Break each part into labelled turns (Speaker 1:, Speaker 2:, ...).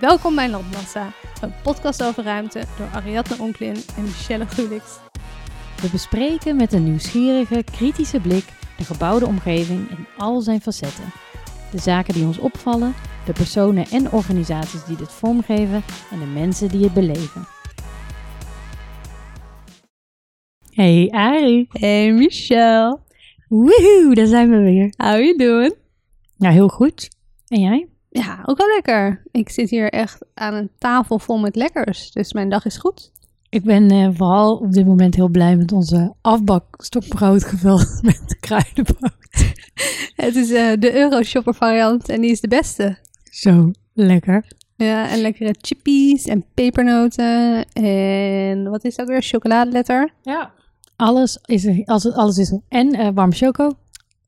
Speaker 1: Welkom bij Landmassa, een podcast over ruimte door Ariadne Onklin en Michelle Gulix.
Speaker 2: We bespreken met een nieuwsgierige, kritische blik de gebouwde omgeving in al zijn facetten. De zaken die ons opvallen, de personen en organisaties die dit vormgeven en de mensen die het beleven. Hey Ari.
Speaker 1: Hey Michelle,
Speaker 2: Woehoe, daar zijn we weer.
Speaker 1: how you doing?
Speaker 2: Ja, heel goed. En jij?
Speaker 1: Ja, ook wel lekker. Ik zit hier echt aan een tafel vol met lekkers, dus mijn dag is goed.
Speaker 2: Ik ben eh, vooral op dit moment heel blij met onze afbakstokbrood gevuld met kruidenboot.
Speaker 1: Het is eh, de Euroshopper variant en die is de beste.
Speaker 2: Zo lekker.
Speaker 1: Ja, en lekkere chippies en pepernoten en wat is dat weer? Chocoladeletter.
Speaker 2: Ja. Alles is er. Alles, alles is er. En eh warme choco.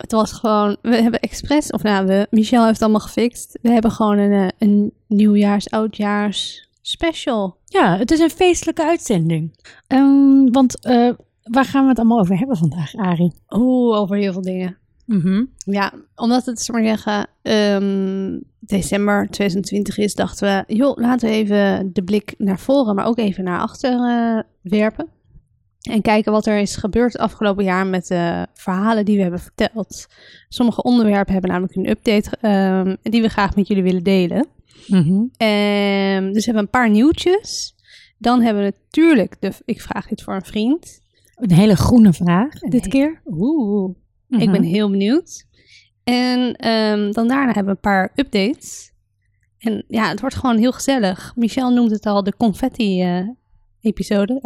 Speaker 1: Het was gewoon, we hebben expres, of nou, we, Michel heeft het allemaal gefixt. We hebben gewoon een, eh, een nieuwjaars, oudjaars special.
Speaker 2: Ja, het is een feestelijke uitzending. Ehm, want eh, waar gaan we het allemaal over hebben vandaag, Ari?
Speaker 1: Oeh, over heel veel dingen.
Speaker 2: Mhm.
Speaker 1: Ja, omdat het, zeg maar zeggen, ehm, december 2020 is, dachten we, joh, laten we even de blik naar voren, maar ook even naar achter eh, werpen. En kijken wat er is gebeurd het afgelopen jaar met de verhalen die we hebben verteld. Sommige onderwerpen hebben namelijk een update ehm, die we graag met jullie willen delen.
Speaker 2: Mhm.
Speaker 1: Ehm, dus we hebben een paar nieuwtjes. Dan hebben we natuurlijk, de, ik vraag dit voor een vriend.
Speaker 2: Een hele groene vraag dit keer.
Speaker 1: Oeh, ik
Speaker 2: Mhm.
Speaker 1: ben heel benieuwd. En ehm, dan daarna hebben we een paar updates. En ja, het wordt gewoon heel gezellig. Michel noemt het al de confetti-episode. Episode.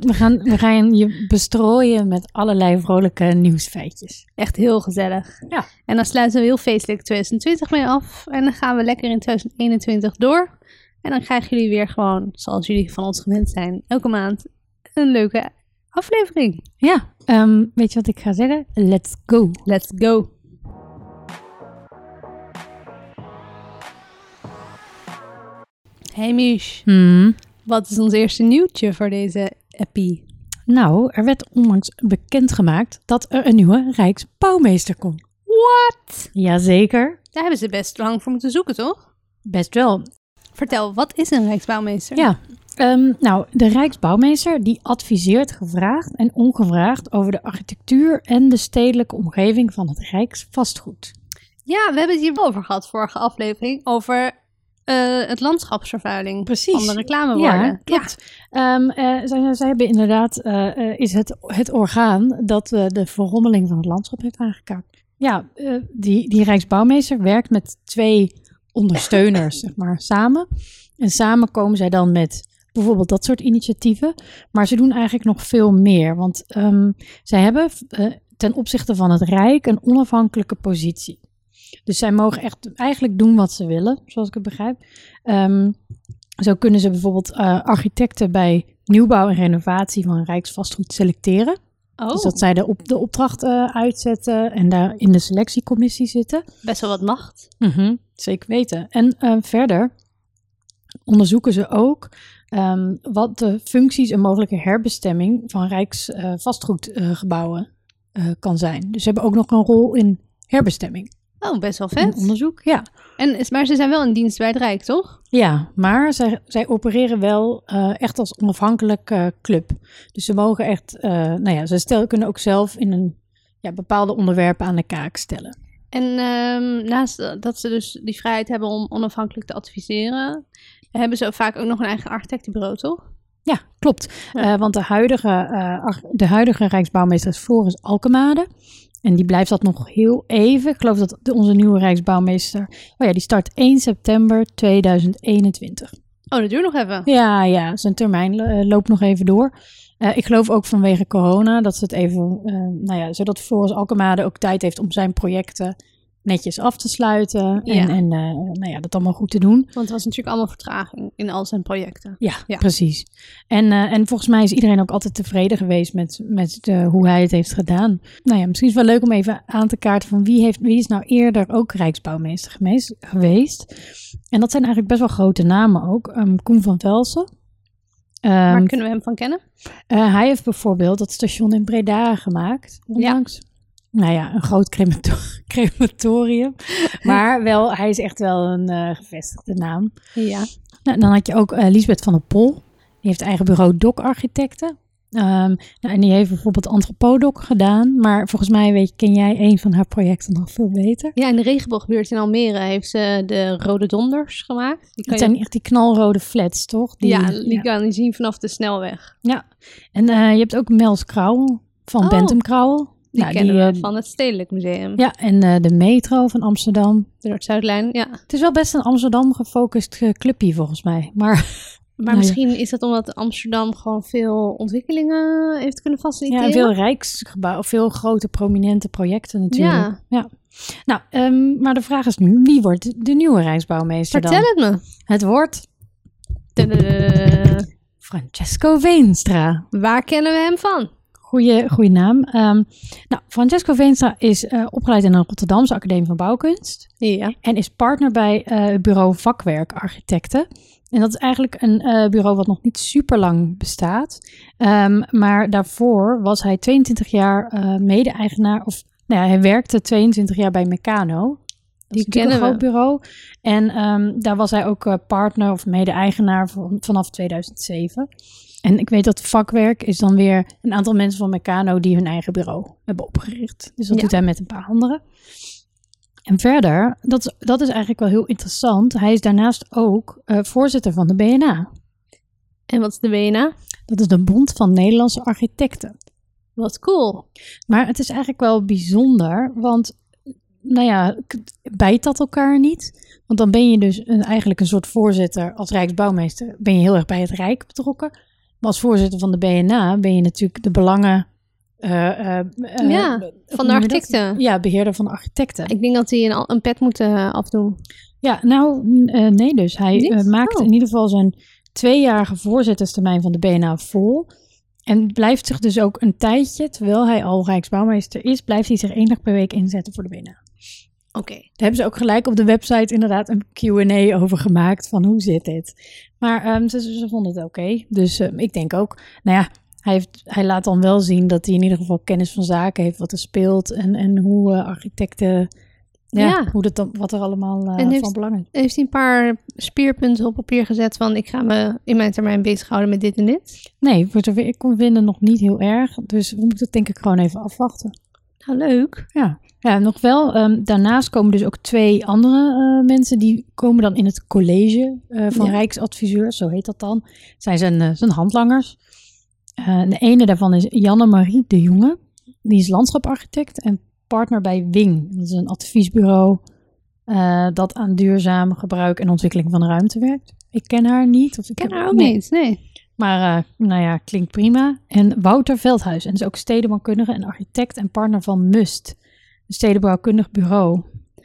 Speaker 2: We gaan, we gaan je bestrooien met allerlei vrolijke nieuwsfeitjes.
Speaker 1: Echt heel gezellig.
Speaker 2: Ja.
Speaker 1: En dan sluiten we heel feestelijk 2020 mee af. En dan gaan we lekker in 2021 door. En dan krijgen jullie weer gewoon, zoals jullie van ons gewend zijn, elke maand een leuke aflevering.
Speaker 2: Ja, ehm, weet je wat ik ga zeggen? Let's go.
Speaker 1: Let's go. Hey Mich,
Speaker 2: Hmm.
Speaker 1: Wat is ons eerste nieuwtje voor deze epi?
Speaker 2: Nou, er werd onlangs bekendgemaakt dat er een nieuwe Rijksbouwmeester komt.
Speaker 1: What?
Speaker 2: Jazeker.
Speaker 1: Daar hebben ze best lang voor moeten zoeken, toch?
Speaker 2: Best wel.
Speaker 1: Vertel, wat is een Rijksbouwmeester?
Speaker 2: Ja, ehm, nou, de Rijksbouwmeester die adviseert gevraagd en ongevraagd over de architectuur en de stedelijke omgeving van het Rijksvastgoed.
Speaker 1: Ja, we hebben het hier wel over gehad, vorige aflevering, over eh, het landschapsvervuiling
Speaker 2: Precies.
Speaker 1: van de reclameborden.
Speaker 2: Ja, klopt. Ehm, eh, zij, zij hebben inderdaad, eh, is het, het orgaan dat de verrommeling van het landschap heeft aangekaart. Ja, die, die Rijksbouwmeester werkt met twee ondersteuners, zeg maar, samen. En samen komen zij dan met bijvoorbeeld dat soort initiatieven. Maar ze doen eigenlijk nog veel meer. Want ehm, zij hebben ten opzichte van het Rijk een onafhankelijke positie. Dus zij mogen echt eigenlijk doen wat ze willen, zoals ik het begrijp. Ehm, zo kunnen ze bijvoorbeeld eh, architecten bij nieuwbouw en renovatie van Rijksvastgoed selecteren.
Speaker 1: Oh,
Speaker 2: Dus dat zij de, op, de opdracht eh, uitzetten en daar in de selectiecommissie zitten.
Speaker 1: best wel wat macht.
Speaker 2: Zeker weten. En eh, verder onderzoeken ze ook ehm, wat de functies en mogelijke herbestemming van Rijksvastgoedgebouwen kan zijn. Dus ze hebben ook nog een rol in herbestemming.
Speaker 1: Oh, best wel vet.
Speaker 2: onderzoek, ja.
Speaker 1: En, maar ze zijn wel in dienst bij het Rijk, toch?
Speaker 2: Ja, maar zij, zij opereren wel eh, echt als onafhankelijke eh, club. Dus ze mogen echt, eh, nou ja, ze stel, kunnen ook zelf in een ja, bepaalde onderwerpen aan de kaak stellen.
Speaker 1: En ehm, naast dat ze dus die vrijheid hebben om onafhankelijk te adviseren, hebben ze vaak ook nog een eigen architectenbureau, toch?
Speaker 2: Ja, klopt.
Speaker 1: Ja.
Speaker 2: Want de huidige, de huidige Rijksbouwmeester is Floris Alkemade. En die blijft dat nog heel even. Ik geloof dat onze nieuwe Rijksbouwmeester, oh ja, die start 1 september 2021.
Speaker 1: Oh, dat duurt nog even.
Speaker 2: Ja, ja, zijn termijn eh, loopt nog even door. Eh, ik geloof ook vanwege corona dat ze het even, eh, nou ja, zodat Floris Alkemade ook tijd heeft om zijn projecten netjes af te sluiten.
Speaker 1: Ja.
Speaker 2: En, en eh, nou ja, dat allemaal goed te doen.
Speaker 1: Want er was natuurlijk allemaal vertraging in al zijn projecten.
Speaker 2: Ja,
Speaker 1: Ja.
Speaker 2: precies. En, eh, en volgens mij is iedereen ook altijd tevreden geweest met, met de, hoe hij het heeft gedaan. Nou ja, misschien is het wel leuk om even aan te kaarten van wie, heeft, wie is nou eerder ook Rijksbouwmeester geweest. En dat zijn eigenlijk best wel grote namen ook. Ehm, Koen van Velsen.
Speaker 1: Waar kunnen we hem van kennen?
Speaker 2: eh, hij heeft bijvoorbeeld dat station in Breda gemaakt. Ondanks. Nou ja, een groot cremato- crematorium. Maar wel, hij is echt wel een eh, gevestigde naam.
Speaker 1: Ja.
Speaker 2: Nou, dan had je ook eh, Lisbeth van der Pol. Die heeft eigen bureau Doc Architecten. Ehm, nou, en die heeft bijvoorbeeld Anthropodoc gedaan. Maar volgens mij weet, ken jij een van haar projecten nog veel beter.
Speaker 1: Ja, in de regenboogbuurt in Almere heeft ze de Rode Donders gemaakt. Die kan
Speaker 2: Het
Speaker 1: je-
Speaker 2: zijn echt die knalrode flats, toch? Die,
Speaker 1: ja, die kan je zien vanaf de snelweg.
Speaker 2: En eh, je hebt ook Mels Krauwel van
Speaker 1: Oh,
Speaker 2: Bentham Krauwel.
Speaker 1: Die
Speaker 2: Nou,
Speaker 1: kennen
Speaker 2: die,
Speaker 1: we
Speaker 2: eh,
Speaker 1: van het Stedelijk Museum.
Speaker 2: Ja, en eh, de metro van Amsterdam.
Speaker 1: De Noord-Zuidlijn, ja.
Speaker 2: Het is wel best een Amsterdam gefocust eh, clubje volgens mij. Maar
Speaker 1: Maar
Speaker 2: Nou ja.
Speaker 1: misschien is dat omdat Amsterdam gewoon veel ontwikkelingen heeft kunnen faciliteren.
Speaker 2: ja, veel rijksgebouwen, veel grote prominente projecten natuurlijk.
Speaker 1: Ja.
Speaker 2: Nou, ehm, maar de vraag is nu, wie wordt de nieuwe Rijksbouwmeester
Speaker 1: Vertel
Speaker 2: dan?
Speaker 1: het me.
Speaker 2: Het wordt. Francesco Veenstra.
Speaker 1: Waar kennen we hem van?
Speaker 2: Goeie, goeie naam. Ehm, nou, Francesco Veenstra is eh, opgeleid in de Rotterdamse Academie van Bouwkunst.
Speaker 1: Ja.
Speaker 2: En is partner bij eh, het bureau Vakwerk Architecten. En dat is eigenlijk een eh, bureau wat nog niet super lang bestaat. Ehm, maar daarvoor was hij 22 jaar mede-eigenaar. Of nou ja, hij werkte 22 jaar bij Meccano. Dat
Speaker 1: Die
Speaker 2: is
Speaker 1: kennen
Speaker 2: een groot bureau. En ehm, daar was hij ook partner of mede-eigenaar van, vanaf 2007. En ik weet dat vakwerk is dan weer een aantal mensen van Meccano die hun eigen bureau hebben opgericht. Dus dat
Speaker 1: Ja.
Speaker 2: doet hij met een paar anderen. En verder, dat, is- dat is eigenlijk wel heel interessant. Hij is daarnaast ook eh, voorzitter van de BNA.
Speaker 1: En wat is de BNA?
Speaker 2: Dat is de Bond van Nederlandse Architecten.
Speaker 1: Wat cool.
Speaker 2: Maar het is eigenlijk wel bijzonder, want nou ja, bijt dat elkaar niet? Want dan ben je dus een, eigenlijk een soort voorzitter als Rijksbouwmeester, ben je heel erg bij het Rijk betrokken. Als voorzitter van de BNA ben je natuurlijk de belangen eh, eh, eh,
Speaker 1: Ja, Van de architecten.
Speaker 2: Ja, beheerder van de architecten.
Speaker 1: Ik denk dat hij een, een pet moet eh, afdoen.
Speaker 2: Ja, nou, eh, nee dus. Hij maakt
Speaker 1: Oh.
Speaker 2: in ieder geval zijn tweejarige voorzitterstermijn van de BNA vol. En blijft zich dus ook een tijdje, terwijl hij al Rijksbouwmeester is, blijft hij zich één dag per week inzetten voor de BNA.
Speaker 1: Oké.
Speaker 2: Daar hebben ze ook gelijk op de website inderdaad een Q&A over gemaakt van hoe zit dit. Maar ehm, ze, ze vonden het oké. Dus ehm, ik denk ook, nou ja, hij, heeft, hij laat dan wel zien dat hij in ieder geval kennis van zaken heeft, wat er speelt en, en hoe eh, architecten, ja,
Speaker 1: Ja.
Speaker 2: Hoe dat dan, wat er allemaal eh,
Speaker 1: heeft-
Speaker 2: van belang is.
Speaker 1: Heeft hij een paar speerpunten op papier gezet van ik ga me in mijn termijn bezighouden met dit en dit?
Speaker 2: Nee, voor zover ik kon vinden nog niet heel erg. Dus we moeten het denk ik gewoon even afwachten.
Speaker 1: Nou, leuk.
Speaker 2: Ja, ja nog wel. ehm, daarnaast komen dus ook twee andere eh, mensen. Die komen dan in het college eh, van
Speaker 1: Ja.
Speaker 2: Rijksadviseurs, zo heet dat dan. Zijn zijn, eh, zijn handlangers. De ene daarvan is Janne-Marie de Jonge. Die is landschaparchitect en partner bij Wing. Dat is een adviesbureau dat aan duurzaam gebruik en ontwikkeling van de ruimte werkt. Ik ken haar niet. Of ik
Speaker 1: ken haar ook
Speaker 2: nee.
Speaker 1: niet. Nee.
Speaker 2: Maar nou ja, klinkt prima. En Wouter Veldhuis. En is ook stedenbouwkundige en architect en partner van MUST. Stedenbouwkundig bureau.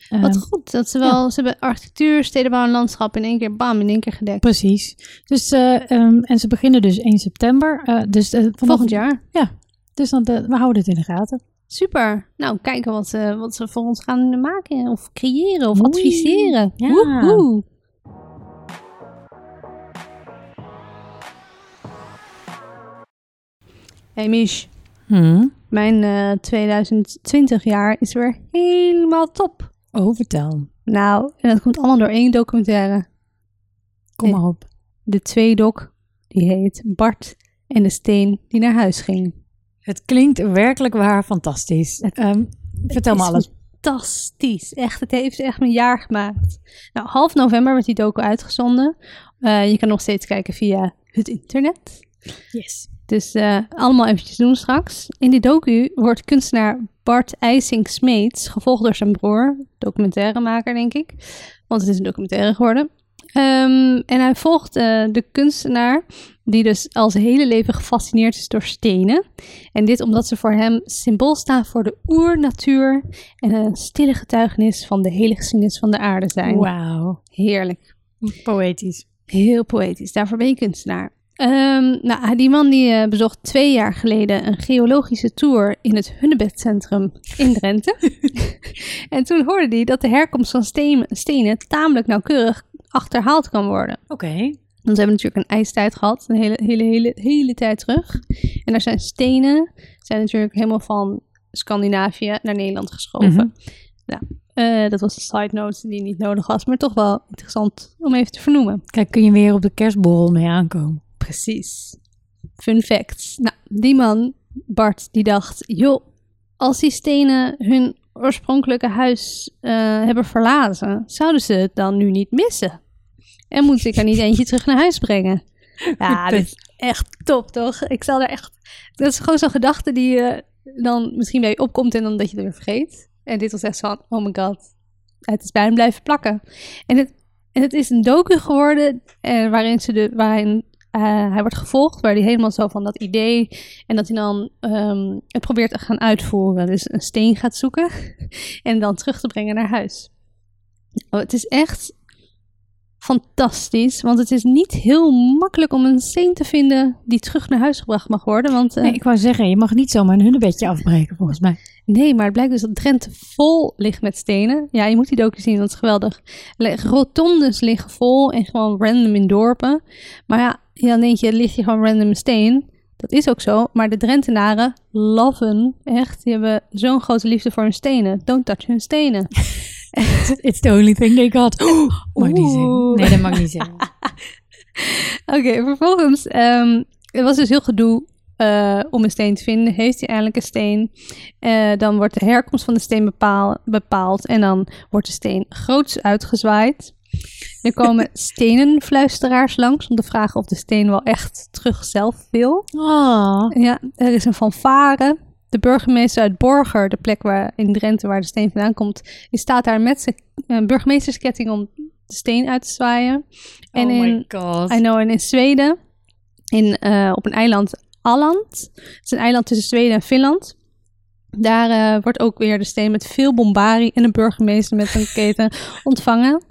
Speaker 1: Wat
Speaker 2: Ehm,
Speaker 1: goed. Dat ze wel, ze hebben architectuur, stedenbouw en landschap in één keer, bam, in één keer gedekt.
Speaker 2: precies. Dus, eh, ehm, en ze beginnen dus 1 september. eh, dus eh, vanaf-
Speaker 1: Volgend jaar.
Speaker 2: Dus dan, we houden het in de gaten.
Speaker 1: Super. Nou, kijken wat, ze wat ze voor ons gaan maken of creëren of
Speaker 2: Oei.
Speaker 1: adviseren.
Speaker 2: Ja.
Speaker 1: Woehoe. Hey Mich, mijn eh 2020 jaar is weer helemaal top.
Speaker 2: Oh, vertel.
Speaker 1: Nou, en dat komt allemaal door één documentaire.
Speaker 2: Kom
Speaker 1: Nee.
Speaker 2: maar op.
Speaker 1: De tweedok, die heet Bart en de steen die naar huis ging.
Speaker 2: Het klinkt werkelijk waar fantastisch. Ehm, vertel me alles.
Speaker 1: Fantastisch. Echt, het heeft echt mijn jaar gemaakt. Nou, half november werd die docu uitgezonden. Eh, je kan nog steeds kijken via het internet.
Speaker 2: Yes.
Speaker 1: Dus eh, allemaal eventjes doen straks. In die docu wordt kunstenaar Bart IJsink Smeets, gevolgd door zijn broer, documentairemaker denk ik, want het is een documentaire geworden. Ehm, en hij volgt eh, de kunstenaar die dus al zijn hele leven gefascineerd is door stenen. En dit omdat ze voor hem symbool staan voor de oernatuur en een stille getuigenis van de hele geschiedenis van de aarde zijn.
Speaker 2: Wauw.
Speaker 1: Heerlijk.
Speaker 2: Poëtisch.
Speaker 1: Heel poëtisch. Daarvoor ben je kunstenaar. Ehm, nou, die man die eh, bezocht twee jaar geleden een geologische tour in het Hunnebedcentrum in Drenthe. en toen hoorde hij dat de herkomst van steen- stenen tamelijk nauwkeurig achterhaald kan worden.
Speaker 2: Oké.
Speaker 1: Want we hebben natuurlijk een ijstijd gehad, een hele, hele, hele, hele tijd terug. En daar zijn stenen, zijn natuurlijk helemaal van Scandinavië naar Nederland geschoven.
Speaker 2: Mhm.
Speaker 1: nou, Eh, dat was een side note die niet nodig was, maar toch wel interessant om even te vernoemen.
Speaker 2: Kijk, kun je weer op de kerstborrel mee aankomen.
Speaker 1: Precies. Fun facts. Nou, die man, Bart, die dacht, joh, als die stenen hun oorspronkelijke huis eh, hebben verlaten, zouden ze het dan nu niet missen? En moet ik er niet eentje terug naar huis brengen? Ja, dit is echt top, toch? Ik zal er echt... Dat is gewoon zo'n gedachte die je dan misschien bij je opkomt en dan dat je het weer vergeet. En dit was echt zo van, oh my god, het is bij hem blijven plakken. En het, en het is een docu geworden eh, waarin, ze de, waarin eh, hij wordt gevolgd, waar hij helemaal zo van dat idee en dat hij dan ehm, het probeert te gaan uitvoeren. Dus een steen gaat zoeken en dan terug te brengen naar huis. Oh, het is echt fantastisch, want het is niet heel makkelijk om een steen te vinden die terug naar huis gebracht mag worden. Want, eh,
Speaker 2: Nee, ik wou zeggen, je mag niet zomaar een hunnebedje afbreken, volgens mij.
Speaker 1: Nee, maar het blijkt dus dat Drenthe vol ligt met stenen. Ja, je moet die docu zien, dat is geweldig. Rotondes liggen vol en gewoon random in dorpen. Maar ja, dan denk je, ligt hier gewoon random een steen. Dat is ook zo, maar de Drentenaren loven echt. Die hebben zo'n grote liefde voor hun stenen. Don't touch hun stenen.
Speaker 2: It's the only thing they got. Oh, mag niet zeggen.
Speaker 1: Oeh.
Speaker 2: Nee, dat mag niet zeggen.
Speaker 1: Oké, vervolgens, ehm er was dus heel gedoe eh, om een steen te vinden. Heeft hij eindelijk een steen? Eh, dan wordt de herkomst van de steen bepaal- bepaald en dan wordt de steen groots uitgezwaaid. Er komen stenenfluisteraars langs om te vragen of de steen wel echt terug zelf wil.
Speaker 2: Oh,
Speaker 1: Ja, er is een fanfare. De burgemeester uit Borger, de plek waar in Drenthe waar de steen vandaan komt, die staat daar met zijn eh, burgemeestersketting om de steen uit te zwaaien. En
Speaker 2: oh
Speaker 1: in,
Speaker 2: my god.
Speaker 1: I know, en in Zweden, in, eh, op een eiland Alland, het is een eiland tussen Zweden en Finland. Daar eh, wordt ook weer de steen met veel bombarie en een burgemeester met een keten ontvangen.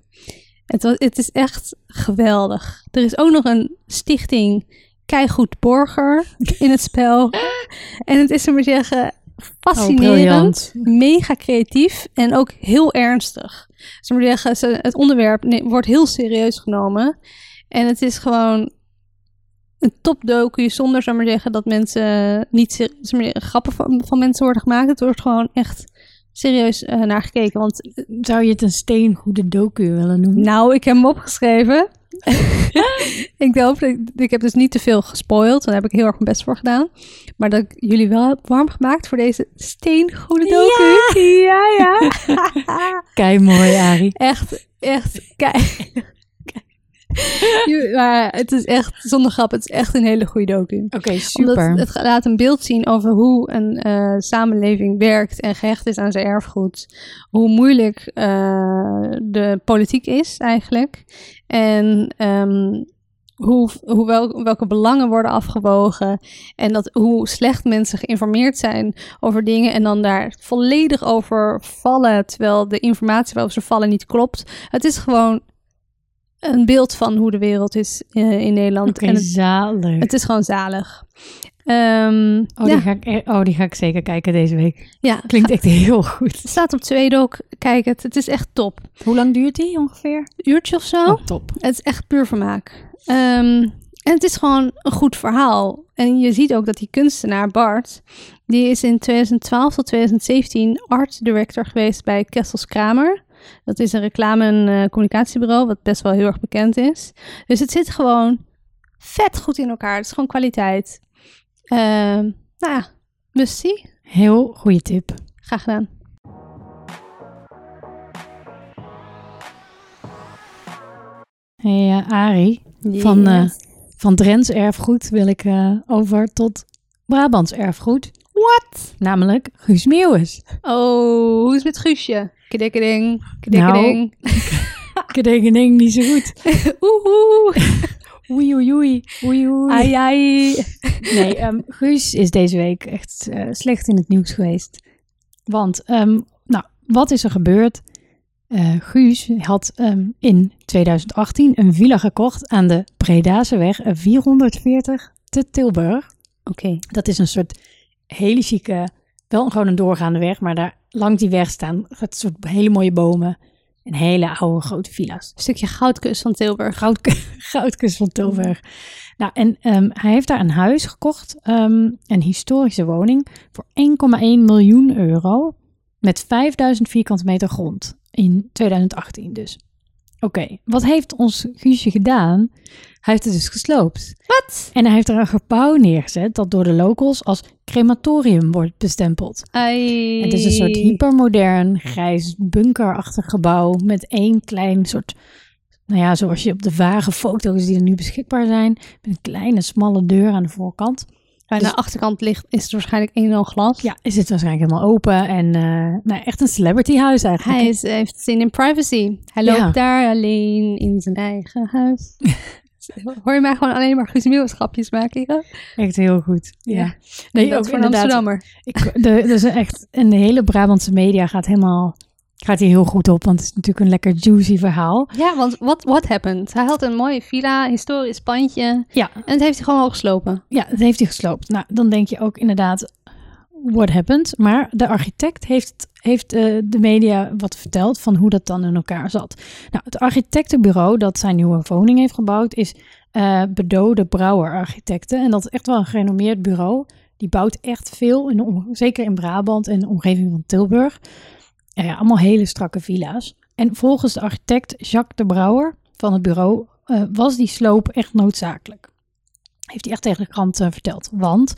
Speaker 1: Het, was, het is echt geweldig. Er is ook nog een stichting Keigoed Borger in het spel. En het is, we maar zeggen,
Speaker 2: Oh,
Speaker 1: fascinerend
Speaker 2: briljant.
Speaker 1: mega creatief en ook heel ernstig. We zeggen, ze- het onderwerp wordt heel serieus genomen. En het is gewoon een topdocu zonder, we maar zeggen, dat mensen niet maar grappen van, van mensen worden gemaakt. Het wordt gewoon echt serieus eh, naar gekeken. Want
Speaker 2: Zou je het een steengoede docu willen noemen?
Speaker 1: nou, ik heb hem opgeschreven. ik hoop, dat ik, ik heb dus niet te veel gespoild. Daar heb ik heel erg mijn best voor gedaan. Maar dat ik jullie wel heb warm gemaakt voor deze steengoede docu. Ja, ja.
Speaker 2: Kei mooi, Arie.
Speaker 1: echt, echt, kijk. maar het is echt, zonder grap, het is echt een hele goede docu.
Speaker 2: Oké, super.
Speaker 1: het laat een beeld zien over hoe een eh, samenleving werkt en gehecht is aan zijn erfgoed. Hoe moeilijk eh, de politiek is eigenlijk. En ehm, hoe, hoe wel, welke belangen worden afgewogen. En dat, hoe slecht mensen geïnformeerd zijn over dingen. En dan daar volledig over vallen. Terwijl de informatie waarover ze vallen niet klopt. Het is gewoon een beeld van hoe de wereld is eh, in Nederland.
Speaker 2: Oké,
Speaker 1: het,
Speaker 2: zalig.
Speaker 1: het is gewoon zalig. Ehm,
Speaker 2: Oh,
Speaker 1: ja,
Speaker 2: die ga ik, e- oh, die ga ik zeker kijken deze week.
Speaker 1: ja,
Speaker 2: Klinkt echt heel goed.
Speaker 1: het staat op Tweedok. Kijk het, het is echt top.
Speaker 2: Hoe lang duurt die ongeveer?
Speaker 1: Uurtje of zo.
Speaker 2: Oh, top.
Speaker 1: Het is echt puur vermaak. Ehm, en het is gewoon een goed verhaal. En je ziet ook dat die kunstenaar Bart, die is in 2012 tot 2017 art director geweest bij Kessels Kramer. Dat is een reclame- en eh, communicatiebureau, wat best wel heel erg bekend is. Dus het zit gewoon vet goed in elkaar. Het is gewoon kwaliteit. Ehm, nou ja, dus zie.
Speaker 2: Heel goede tip.
Speaker 1: Graag gedaan.
Speaker 2: Hey, eh, Arie, van, eh, van Drents erfgoed wil ik eh, over tot Brabants erfgoed.
Speaker 1: What?
Speaker 2: Namelijk Guus Meeuwis.
Speaker 1: Oh, hoe is het met Guusje? Kedekkeding, kedekkeding.
Speaker 2: Kedengening, niet zo goed.
Speaker 1: Oehoe.
Speaker 2: Oei, oei, oei. Oei, oei.
Speaker 1: Ai, ai.
Speaker 2: Nee, ehm, Guus is deze week echt eh, slecht in het nieuws geweest. Want, ehm, nou, wat is er gebeurd? Eh, Guus had ehm, in 2018 een villa gekocht aan de Bredaseweg eh, 440 te Tilburg.
Speaker 1: Oké.
Speaker 2: Dat is een soort hele chique, wel gewoon een doorgaande weg, maar daar langs die weg staan het soort hele mooie bomen en hele oude grote villa's.
Speaker 1: Een stukje goudkus van Tilburg.
Speaker 2: Goud, goudkust van Tilburg. Nou, en ehm, hij heeft daar een huis gekocht, ehm, een historische woning, voor 1,1 miljoen euro. Met 5000 vierkante meter grond. In 2018 dus. Oké, wat heeft ons Guusje gedaan? Hij heeft het dus gesloopt.
Speaker 1: Wat?
Speaker 2: En hij heeft er een gebouw neergezet dat door de locals als crematorium wordt bestempeld.
Speaker 1: Ai.
Speaker 2: Het is een soort hypermodern, grijs, bunkerachtig gebouw met één klein soort, nou ja, zoals je op de vage foto's die er nu beschikbaar zijn, met een kleine smalle deur aan de voorkant.
Speaker 1: Aan
Speaker 2: dus-
Speaker 1: de achterkant ligt, is het waarschijnlijk een en al glas.
Speaker 2: Ja, is het waarschijnlijk helemaal open en eh, nou, echt een celebrity huis eigenlijk.
Speaker 1: Hij is, heeft zin in privacy. Hij
Speaker 2: Ja.
Speaker 1: loopt daar alleen in zijn eigen huis. Hoor je mij gewoon alleen maar Guus Meeuwis grapjes maken hier?
Speaker 2: Echt heel goed. Ja.
Speaker 1: Ja.
Speaker 2: Nee,
Speaker 1: dat
Speaker 2: ook
Speaker 1: voor een. Amsterdammer.
Speaker 2: Ik, de, dus echt, en de hele Brabantse media gaat helemaal, gaat hier heel goed op, want het is natuurlijk een lekker juicy verhaal.
Speaker 1: Ja, want what, what happened? Hij had een mooie villa, historisch pandje.
Speaker 2: Ja,
Speaker 1: En het heeft hij gewoon geslopen.
Speaker 2: Ja, dat heeft hij gesloopt. Nou, dan denk je ook inderdaad, what happened? Maar de architect heeft, heeft eh, de media wat verteld van hoe dat dan in elkaar zat. Nou, het architectenbureau dat zijn nieuwe woning heeft gebouwd is eh Bedode Brouwer Architecten. En dat is echt wel een gerenommeerd bureau. Die bouwt echt veel, in de zeker in Brabant en de omgeving van Tilburg. Ja, allemaal hele strakke villa's. En volgens de architect Jacques de Brouwer van het bureau eh, was die sloop echt noodzakelijk. Heeft hij echt tegen de krant verteld. Want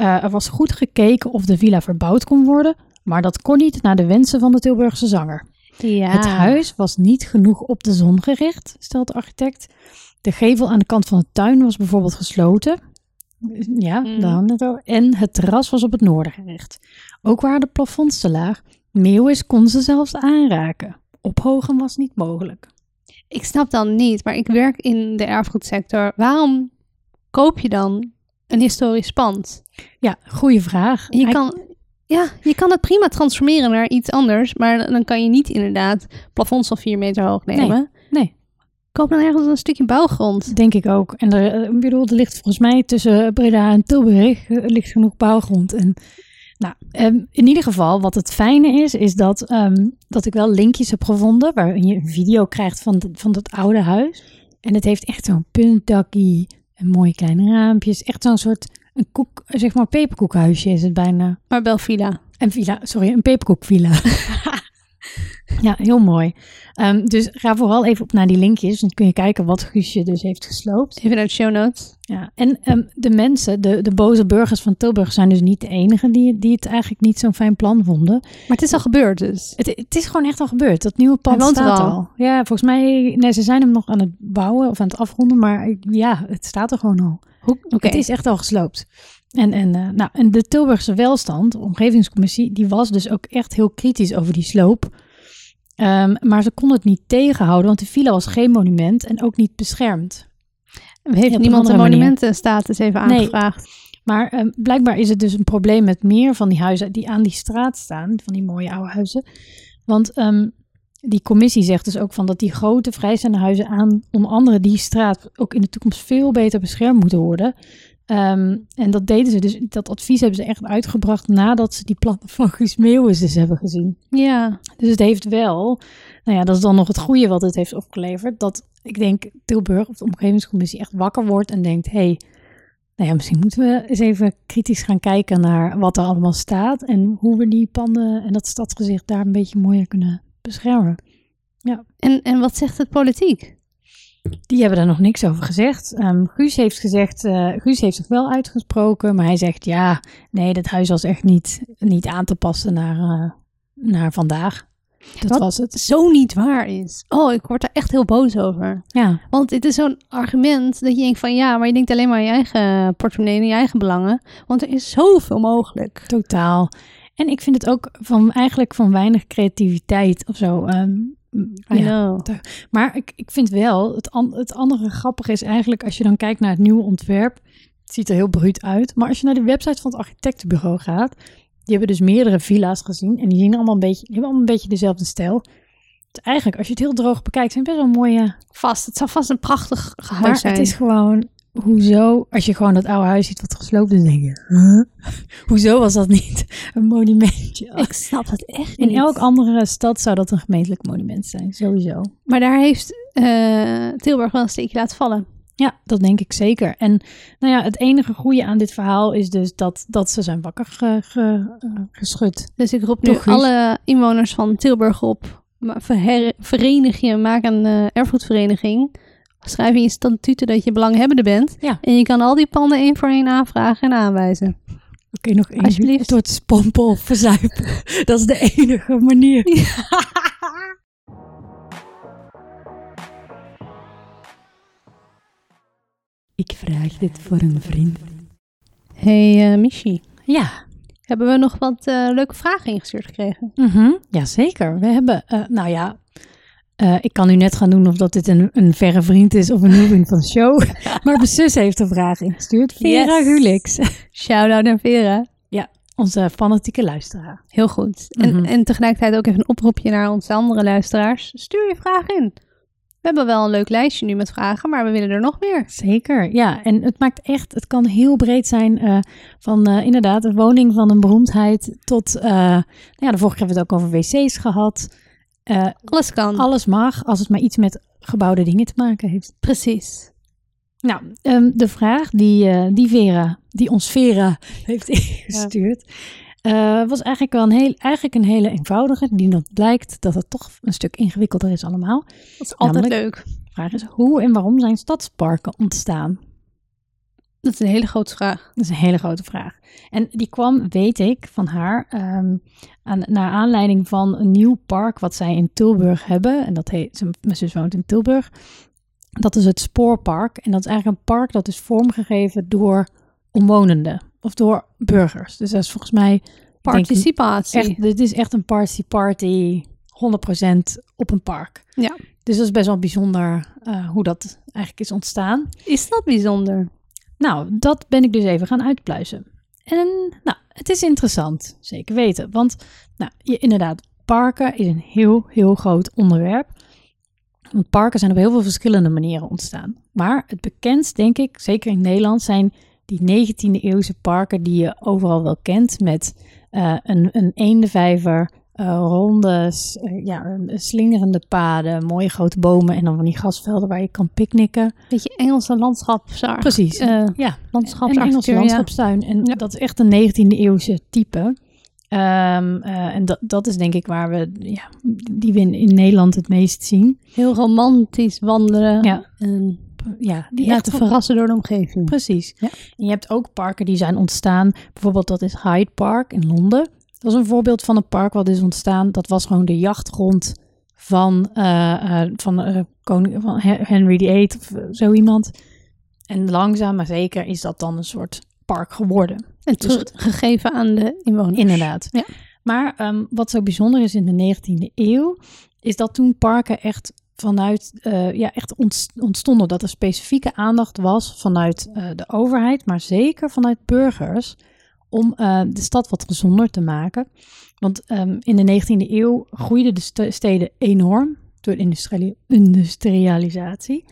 Speaker 2: eh, er was goed gekeken of de villa verbouwd kon worden. Maar dat kon niet naar de wensen van de Tilburgse zanger.
Speaker 1: Ja.
Speaker 2: Het huis was niet genoeg op de zon gericht, stelt de architect. De gevel aan de kant van de tuin was bijvoorbeeld gesloten. Ja,
Speaker 1: Mhm.
Speaker 2: daar hadden we het over. En het terras was op het noorden gericht. Ook waren de plafonds te laag. Meeuwis kon ze zelfs aanraken. Ophogen was niet mogelijk.
Speaker 1: Ik snap dan niet, maar ik werk in de erfgoedsector. Waarom koop je dan een historisch pand?
Speaker 2: Ja, goede vraag.
Speaker 1: Je
Speaker 2: Hij-
Speaker 1: kan, ja, je kan het prima transformeren naar iets anders, maar dan kan je niet inderdaad plafonds van 4 meter hoog nemen.
Speaker 2: nee.
Speaker 1: Koop dan ergens een stukje bouwgrond.
Speaker 2: Denk ik ook. En er, eh, ik bedoel, er ligt volgens mij tussen Breda en Tilburg eh, ligt genoeg bouwgrond. En, nou, ehm, in ieder geval, wat het fijne is, is dat, ehm, dat ik wel linkjes heb gevonden waarin je een video krijgt van, de- van het oude huis. En het heeft echt zo'n puntdakkie en mooie kleine raampjes. Echt zo'n soort, een koek, zeg maar peperkoekhuisje is het bijna.
Speaker 1: Maar Belvilla.
Speaker 2: Een villa, sorry, een peperkoekvilla. ja, heel mooi. Ehm, dus ga vooral even op naar die linkjes. Dan kun je kijken wat Guusje dus heeft gesloopt.
Speaker 1: Even naar de show notes.
Speaker 2: Ja, en ehm, de mensen, de, de boze burgers van Tilburg zijn dus niet de enigen die, die het eigenlijk niet zo'n fijn plan vonden.
Speaker 1: Maar het is al gebeurd dus.
Speaker 2: Het, het is gewoon echt al gebeurd. Dat nieuwe pand staat
Speaker 1: al.
Speaker 2: al. Ja, volgens mij, nee, ze zijn hem nog aan het bouwen of aan het afronden, maar ja, het staat er gewoon al. Het is echt al gesloopt. En, en, eh, nou, en de Tilburgse Welstand, de omgevingscommissie, die was dus ook echt heel kritisch over die sloop. Ehm, maar ze kon het niet tegenhouden, want de villa was geen monument en ook niet beschermd.
Speaker 1: Heeft
Speaker 2: op een
Speaker 1: niemand
Speaker 2: manier.
Speaker 1: monumentenstatus even
Speaker 2: Nee.
Speaker 1: aangevraagd?
Speaker 2: Maar ehm, blijkbaar is het dus een probleem met meer van die huizen die aan die straat staan, van die mooie oude huizen. Want ehm, die commissie zegt dus ook van dat die grote vrijstaande huizen aan onder andere die straat ook in de toekomst veel beter beschermd moeten worden. Ehm, en dat deden ze dus, dat advies hebben ze echt uitgebracht nadat ze die plannen van Guus Meeuwis dus hebben gezien.
Speaker 1: Ja.
Speaker 2: Dus het heeft wel, nou ja, dat is dan nog het goede wat het heeft opgeleverd. Dat ik denk Tilburg of de omgevingscommissie echt wakker wordt en denkt: hé, hey, nou ja, misschien moeten we eens even kritisch gaan kijken naar wat er allemaal staat en hoe we die panden en dat stadsgezicht daar een beetje mooier kunnen beschermen.
Speaker 1: En, en wat zegt het politiek?
Speaker 2: Die hebben daar nog niks over gezegd. Ehm, Guus heeft gezegd, eh, Guus heeft zich wel uitgesproken, maar hij zegt ja, nee, dat huis was echt niet, niet aan te passen naar, eh, naar vandaag. Dat
Speaker 1: Wat?
Speaker 2: was het.
Speaker 1: Zo niet waar is. Oh, ik word er echt heel boos over.
Speaker 2: Ja,
Speaker 1: Want dit is zo'n argument dat je denkt van ja, maar je denkt alleen maar aan je eigen portemonnee en je eigen belangen. Want er is zoveel mogelijk.
Speaker 2: totaal. En ik vind het ook van eigenlijk van weinig creativiteit of zo. ehm,
Speaker 1: I
Speaker 2: ja.
Speaker 1: know.
Speaker 2: Maar ik, ik vind wel, het, an- het andere grappige is eigenlijk als je dan kijkt naar het nieuwe ontwerp. Het ziet er heel bruut uit. Maar als je naar de website van het architectenbureau gaat. Die hebben dus meerdere villa's gezien. En die zien allemaal een beetje, die hebben allemaal een beetje dezelfde stijl. Dus eigenlijk, als je het heel droog bekijkt, zijn het best wel mooie.
Speaker 1: Vast. Het zal vast een prachtig huis zijn.
Speaker 2: het is gewoon, hoezo, als je gewoon dat oude huis ziet wat gesloopt is, denk je, huh? hoezo was dat niet een monumentje?
Speaker 1: Ik snap het echt niet.
Speaker 2: In elk andere stad zou dat een gemeentelijk monument zijn, sowieso.
Speaker 1: Maar daar heeft eh, Tilburg wel een steekje laten vallen.
Speaker 2: Ja, dat denk ik zeker. En nou ja, het enige goede aan dit verhaal is dus dat, dat ze zijn wakker ge- ge- eh, geschud.
Speaker 1: Dus ik roep nu
Speaker 2: Toch,
Speaker 1: alle inwoners van Tilburg op. Verenig je, maak een eh, erfgoedvereniging. Schrijf in je statuten dat je belanghebbende bent.
Speaker 2: Ja.
Speaker 1: En je kan al die panden één voor één aanvragen en aanwijzen.
Speaker 2: Oké, nog één.
Speaker 1: Alsjeblieft.
Speaker 2: Spompen of verzuipen. dat is de enige manier. ik vraag dit voor een vriend.
Speaker 1: hey, eh, Michi.
Speaker 2: Ja,
Speaker 1: Hebben we nog wat eh, leuke vragen ingestuurd gekregen?
Speaker 2: Mhm, Jazeker. We hebben, eh, nou ja, eh, ik kan nu net gaan doen of dat dit een, een verre vriend is of een nieuwe vriend van de show. maar mijn zus heeft een vraag ingestuurd. Vera
Speaker 1: Yes.
Speaker 2: Gulix,
Speaker 1: Shout-out naar Vera.
Speaker 2: onze fanatieke luisteraar.
Speaker 1: Heel goed. En,
Speaker 2: Mhm.
Speaker 1: en tegelijkertijd ook even een oproepje naar onze andere luisteraars. Stuur je vraag in. We hebben wel een leuk lijstje nu met vragen, maar we willen er nog meer.
Speaker 2: Zeker, ja. En het maakt echt, het kan heel breed zijn eh, van eh, inderdaad een woning van een beroemdheid tot, nou ja, de vorige keer hebben we het ook over wc's gehad. Eh,
Speaker 1: Alles kan.
Speaker 2: alles mag als het maar iets met gebouwde dingen te maken heeft.
Speaker 1: Precies.
Speaker 2: Nou, ehm, de vraag die, eh, die Vera, die ons Vera heeft ingestuurd, eh, was eigenlijk wel een, heel, eigenlijk een hele eenvoudige. Die dan blijkt dat het toch een stuk ingewikkelder is allemaal.
Speaker 1: Dat is altijd
Speaker 2: Namelijk-
Speaker 1: leuk.
Speaker 2: De vraag is, hoe en waarom zijn stadsparken ontstaan?
Speaker 1: Dat is een hele grote vraag.
Speaker 2: Dat is een hele grote vraag. En die kwam, weet ik, van haar ehm, aan, naar aanleiding van een nieuw park wat zij in Tilburg hebben. En dat heet, ze- mijn zus woont in Tilburg. Dat is het Spoorpark. En dat is eigenlijk een park dat is vormgegeven door omwonenden of door burgers. Dus dat is volgens mij denk,
Speaker 1: Participatie.
Speaker 2: echt, dit is echt een party party, 100% op een park.
Speaker 1: Ja.
Speaker 2: Dus dat is best wel bijzonder eh, hoe dat eigenlijk is ontstaan.
Speaker 1: Is dat bijzonder?
Speaker 2: Nou, dat ben ik dus even gaan uitpluizen. En nou, het is interessant, zeker weten. Want nou, je, inderdaad, parken is een heel, heel groot onderwerp. Want parken zijn op heel veel verschillende manieren ontstaan. Maar het bekendst, denk ik, zeker in Nederland, zijn die 19e eeuwse parken die je overal wel kent. Met eh, een, een eendevijver, eh, ronde, s- eh, ja, slingerende paden, mooie grote bomen en dan van die grasvelden waar je kan picknicken.
Speaker 1: Beetje Engelse landschap.
Speaker 2: Precies.
Speaker 1: Eh
Speaker 2: ja, een Engelse
Speaker 1: ja.
Speaker 2: landschapstuin. En
Speaker 1: Ja.
Speaker 2: dat is echt een 19e eeuwse type. Ehm, eh, en dat, dat is denk ik waar we, ja, die we in, in Nederland het meest zien.
Speaker 1: Heel romantisch wandelen.
Speaker 2: Ja.
Speaker 1: En
Speaker 2: Ja, die echt
Speaker 1: laten verrassen door de omgeving.
Speaker 2: Precies.
Speaker 1: Ja.
Speaker 2: En je hebt ook parken die zijn ontstaan. Bijvoorbeeld dat is Hyde Park in Londen. Dat is een voorbeeld van een park wat is ontstaan. Dat was gewoon de jachtgrond van, eh, eh, van, eh, koning, van He- Henry VIII of zo iemand. En langzaam maar zeker is dat dan een soort park geworden.
Speaker 1: En
Speaker 2: Dus-
Speaker 1: teruggegeven aan de inwoners.
Speaker 2: Inderdaad.
Speaker 1: Ja.
Speaker 2: Maar ehm, wat zo bijzonder is in de 19e eeuw, is dat toen parken echt vanuit, ja, echt ontst- ontstonden. Dat er specifieke aandacht was vanuit de overheid, maar zeker vanuit burgers, om eh, de stad wat gezonder te maken. Want ehm, in de 19e eeuw groeiden de st- steden enorm door de industrialisatie.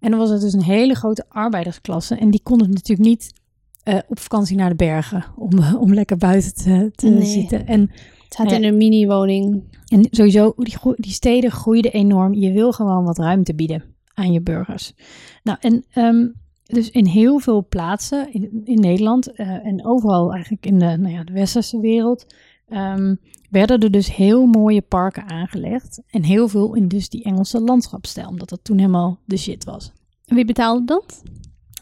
Speaker 2: En dan was het dus een hele grote arbeidersklasse. En die konden natuurlijk niet eh, op vakantie naar de bergen om, om lekker buiten te, te
Speaker 1: Nee.
Speaker 2: zitten. En,
Speaker 1: Het in een mini-woning.
Speaker 2: en sowieso, die, die steden groeiden enorm. Je wil gewoon wat ruimte bieden aan je burgers. Nou, en ehm, dus in heel veel plaatsen in, in Nederland eh, en overal eigenlijk in de, nou ja, de westerse wereld... ehm, werden er dus heel mooie parken aangelegd. En heel veel in dus die Engelse landschapsstijl. Omdat dat toen helemaal de shit was.
Speaker 1: En Wie betaalde dat?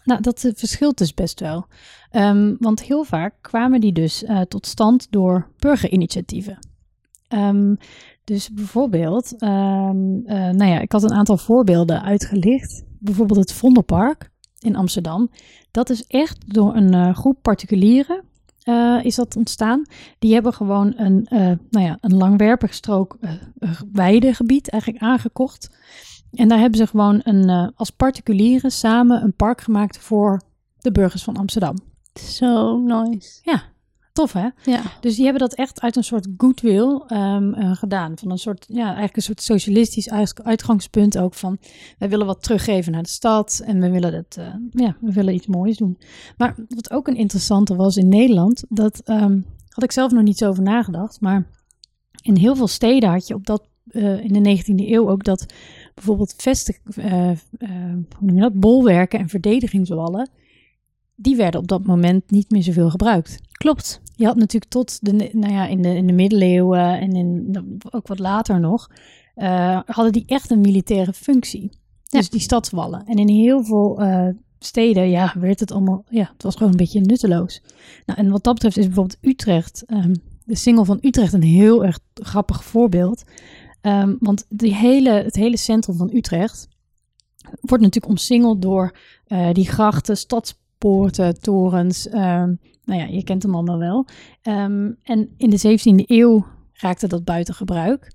Speaker 2: Nou, dat eh, verschilt dus best wel. Ehm, want heel vaak kwamen die dus eh, tot stand door burgerinitiatieven. Ehm, dus bijvoorbeeld, nou ja, ik had een aantal voorbeelden uitgelicht. Bijvoorbeeld het Vondelpark in Amsterdam. Dat is echt door een eh, groep particulieren eh, is dat ontstaan. Die hebben gewoon een, eh, nou ja, een langwerpig strook weidegebied eigenlijk aangekocht. En daar hebben ze gewoon een, als particulieren samen een park gemaakt voor de burgers van Amsterdam.
Speaker 1: Zo nice.
Speaker 2: Tof hè?
Speaker 1: Ja.
Speaker 2: Dus die hebben dat echt uit een soort goodwill ehm, eh, gedaan. Van een soort, ja, eigenlijk een soort socialistisch uit- uitgangspunt ook van... wij willen wat teruggeven naar de stad en we willen, dat, eh, ja, we willen iets moois doen. Maar wat ook een interessante was in Nederland... dat ehm, had ik zelf nog niet zo over nagedacht... maar in heel veel steden had je op dat, eh, in de 19e eeuw ook dat bijvoorbeeld vestig, hoe noem je dat, bolwerken en verdedigingswallen, die werden op dat moment niet meer zoveel gebruikt.
Speaker 1: Klopt.
Speaker 2: Je had natuurlijk tot de, nou ja, in de, in de middeleeuwen en in, ook wat later nog, eh, hadden die echt een militaire functie. Dus die stadswallen. En in heel veel eh, steden, ja, werd het allemaal, ja, het was gewoon een beetje nutteloos. Nou, en wat dat betreft is bijvoorbeeld Utrecht, ehm, de single van Utrecht, een heel erg grappig voorbeeld. Ehm, want die hele, het hele centrum van Utrecht wordt natuurlijk omsingeld door eh, die grachten, stadspoorten, torens. ehm, nou ja, je kent hem allemaal wel. Ehm, en in de 17e eeuw raakte dat buiten gebruik.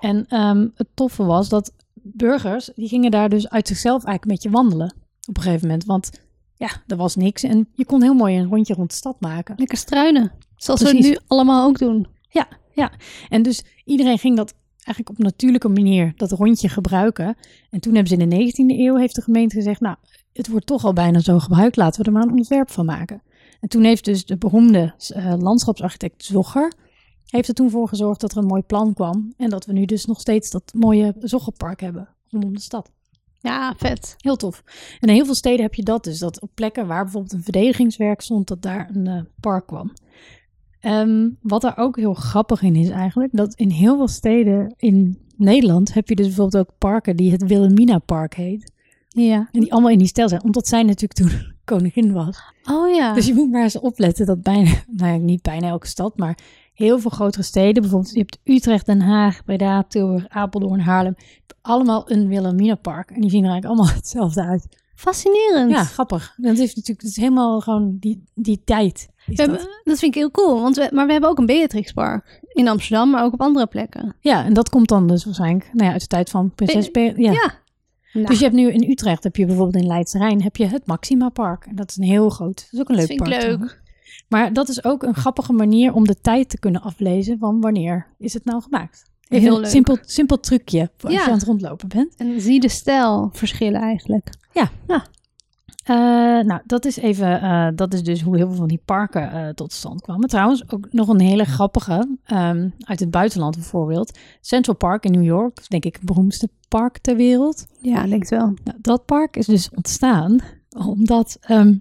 Speaker 2: En ehm, het toffe was dat burgers, die gingen daar dus uit zichzelf eigenlijk een beetje wandelen. Op een gegeven moment, want ja, er was niks. En je kon heel mooi een rondje rond de stad maken.
Speaker 1: Lekker struinen. Zoals we het nu allemaal ook doen.
Speaker 2: En dus iedereen ging dat eigenlijk op natuurlijke manier, dat rondje gebruiken. En toen hebben ze in de 19e eeuw, heeft de gemeente gezegd, nou, het wordt toch al bijna zo gebruikt, laten we er maar een ontwerp van maken. En toen heeft dus de beroemde eh, landschapsarchitect Zogger, heeft er toen voor gezorgd dat er een mooi plan kwam. En dat we nu dus nog steeds dat mooie Zoggerpark hebben rondom de stad.
Speaker 1: Ja, vet.
Speaker 2: Heel tof. En in heel veel steden heb je dat dus. Dat op plekken waar bijvoorbeeld een verdedigingswerk stond, dat daar een eh, park kwam. Ehm, wat daar ook heel grappig in is eigenlijk, dat in heel veel steden in Nederland heb je dus bijvoorbeeld ook parken die het Wilhelmina Park heet.
Speaker 1: Ja.
Speaker 2: En die allemaal in die stijl zijn, omdat zij natuurlijk toen koningin was.
Speaker 1: Oh ja.
Speaker 2: Dus je moet maar eens opletten dat bijna, nou ja, niet bijna elke stad, maar heel veel grotere steden, bijvoorbeeld je hebt Utrecht, Den Haag, Breda, Tilburg, Apeldoorn, Haarlem, allemaal een Wilhelmina Park. En die zien er eigenlijk allemaal hetzelfde uit.
Speaker 1: Fascinerend.
Speaker 2: Ja, grappig. Dat is natuurlijk is helemaal gewoon die, die tijd.
Speaker 1: hebben-
Speaker 2: dat.
Speaker 1: vind ik heel cool. Want we, maar we hebben ook een Beatrixpark in Amsterdam, maar ook op andere plekken.
Speaker 2: Ja, en dat komt dan dus waarschijnlijk nou ja, uit de tijd van prinses
Speaker 1: Eh,
Speaker 2: Be- ja.
Speaker 1: Ja. Nou,
Speaker 2: Dus je hebt nu in Utrecht, heb je bijvoorbeeld in Leidse Rijn, heb je het Maxima Park. En dat is een heel groot, dat is ook een leuk
Speaker 1: dat vind
Speaker 2: park.
Speaker 1: ik leuk.
Speaker 2: Maar dat is ook een grappige manier om de tijd te kunnen aflezen van wanneer is het nou gemaakt. Even
Speaker 1: Heel
Speaker 2: een
Speaker 1: leuk.
Speaker 2: simpel, simpel trucje voor als
Speaker 1: Ja.
Speaker 2: je aan het rondlopen bent.
Speaker 1: En zie de stijl verschillen eigenlijk.
Speaker 2: Eh, nou, dat is even, eh, dat is dus hoe heel veel van die parken eh, tot stand kwamen. Trouwens, ook nog een hele grappige, ehm, uit het buitenland bijvoorbeeld. Central Park in New York, denk ik het beroemdste park ter wereld.
Speaker 1: Ja, ik denk het wel.
Speaker 2: Nou, dat park is dus ontstaan omdat ehm,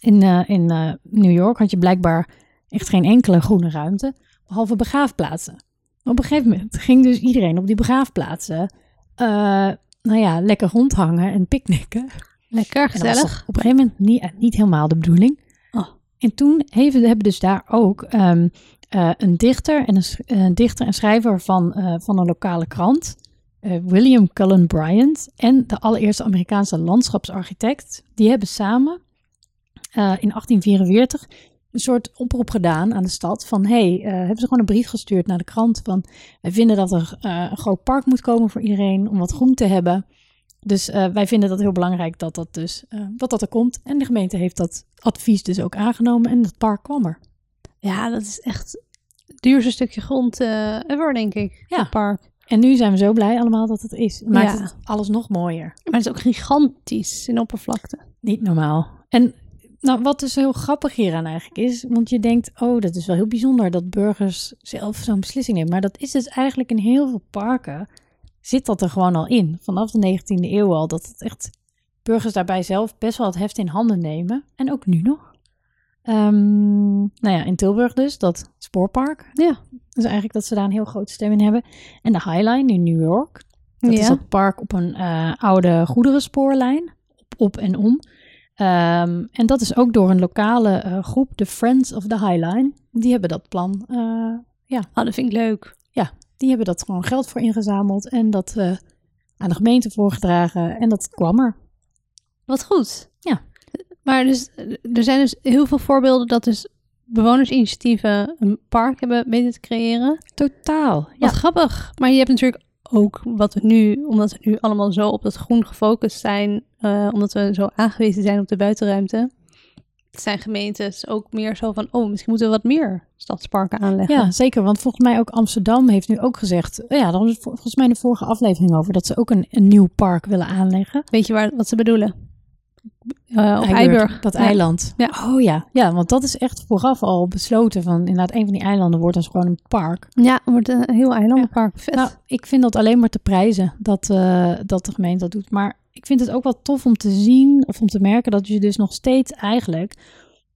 Speaker 2: in, in New York had je blijkbaar echt geen enkele groene ruimte, behalve begraafplaatsen. Op een gegeven moment ging dus iedereen op die begraafplaatsen, eh, nou ja, lekker rondhangen en picknicken.
Speaker 1: Lekker, gezellig.
Speaker 2: op een gegeven moment niet, eh, niet helemaal de bedoeling.
Speaker 1: Oh.
Speaker 2: En toen heeft, hebben dus daar ook ehm, eh, een dichter en een, dichter en schrijver van, van een lokale krant, William Cullen Bryant, en de allereerste Amerikaanse landschapsarchitect, die hebben samen in 1844 een soort oproep gedaan aan de stad van hey, eh, hebben ze gewoon een brief gestuurd naar de krant van wij vinden dat er eh, een groot park moet komen voor iedereen om wat groen te hebben. Dus eh, wij vinden dat heel belangrijk dat dat dus dat dat er komt. En de gemeente heeft dat advies dus ook aangenomen en het park kwam er.
Speaker 1: Ja, dat is echt het duurste stukje grond ever, denk ik.
Speaker 2: Ja.
Speaker 1: Het park.
Speaker 2: En nu zijn we zo blij allemaal dat het is. Maakt
Speaker 1: Ja.
Speaker 2: het alles nog mooier.
Speaker 1: Maar het is ook gigantisch in oppervlakte.
Speaker 2: Niet normaal. En nou, wat dus heel grappig hieraan eigenlijk is, want je denkt, oh, dat is wel heel bijzonder dat burgers zelf zo'n beslissing nemen. Maar dat is dus eigenlijk in heel veel parken, zit dat er gewoon al in. Vanaf de 19e eeuw al, dat het echt burgers daarbij zelf best wel het heft in handen nemen. En ook nu nog. Ehm, nou ja, in Tilburg dus, dat spoorpark.
Speaker 1: Ja.
Speaker 2: Dus eigenlijk dat ze daar een heel grote stem in hebben. En de High Line in New York. Dat is
Speaker 1: Ja.
Speaker 2: dat park op een eh, oude goederenspoorlijn. Op, op en om. Ehm, en dat is ook door een lokale eh, groep, de Friends of the High Line. Die hebben dat plan, eh,
Speaker 1: Oh, dat vind ik leuk.
Speaker 2: die hebben dat gewoon geld voor ingezameld. En dat eh, aan de gemeente voorgedragen. En dat kwam er.
Speaker 1: Wat goed.
Speaker 2: Ja.
Speaker 1: Maar dus, er zijn dus heel veel voorbeelden dat dus bewonersinitiatieven een park hebben weten te creëren.
Speaker 2: Totaal.
Speaker 1: Wat
Speaker 2: Ja,
Speaker 1: grappig. Maar je hebt natuurlijk ook wat we nu, omdat we nu allemaal zo op dat groen gefocust zijn, eh, omdat we zo aangewezen zijn op de buitenruimte, zijn gemeentes ook meer zo van, oh, misschien moeten we wat meer stadsparken aanleggen.
Speaker 2: ja, zeker. Want volgens mij ook Amsterdam heeft nu ook gezegd... Ja, daar het volgens mij de vorige aflevering over... dat ze ook een, een nieuw park willen aanleggen.
Speaker 1: Weet je waar, wat ze bedoelen? Eh, op
Speaker 2: Eiburg. Dat
Speaker 1: Ja.
Speaker 2: eiland.
Speaker 1: Ja.
Speaker 2: Oh ja. Ja, want dat is echt vooraf al besloten van inderdaad een van die eilanden wordt dus gewoon een park.
Speaker 1: Ja, wordt een heel eilandenpark. Vet.
Speaker 2: Nou, ik vind dat alleen maar te prijzen dat, eh, dat de gemeente dat doet. Maar ik vind het ook wel tof om te zien of om te merken dat je dus nog steeds eigenlijk,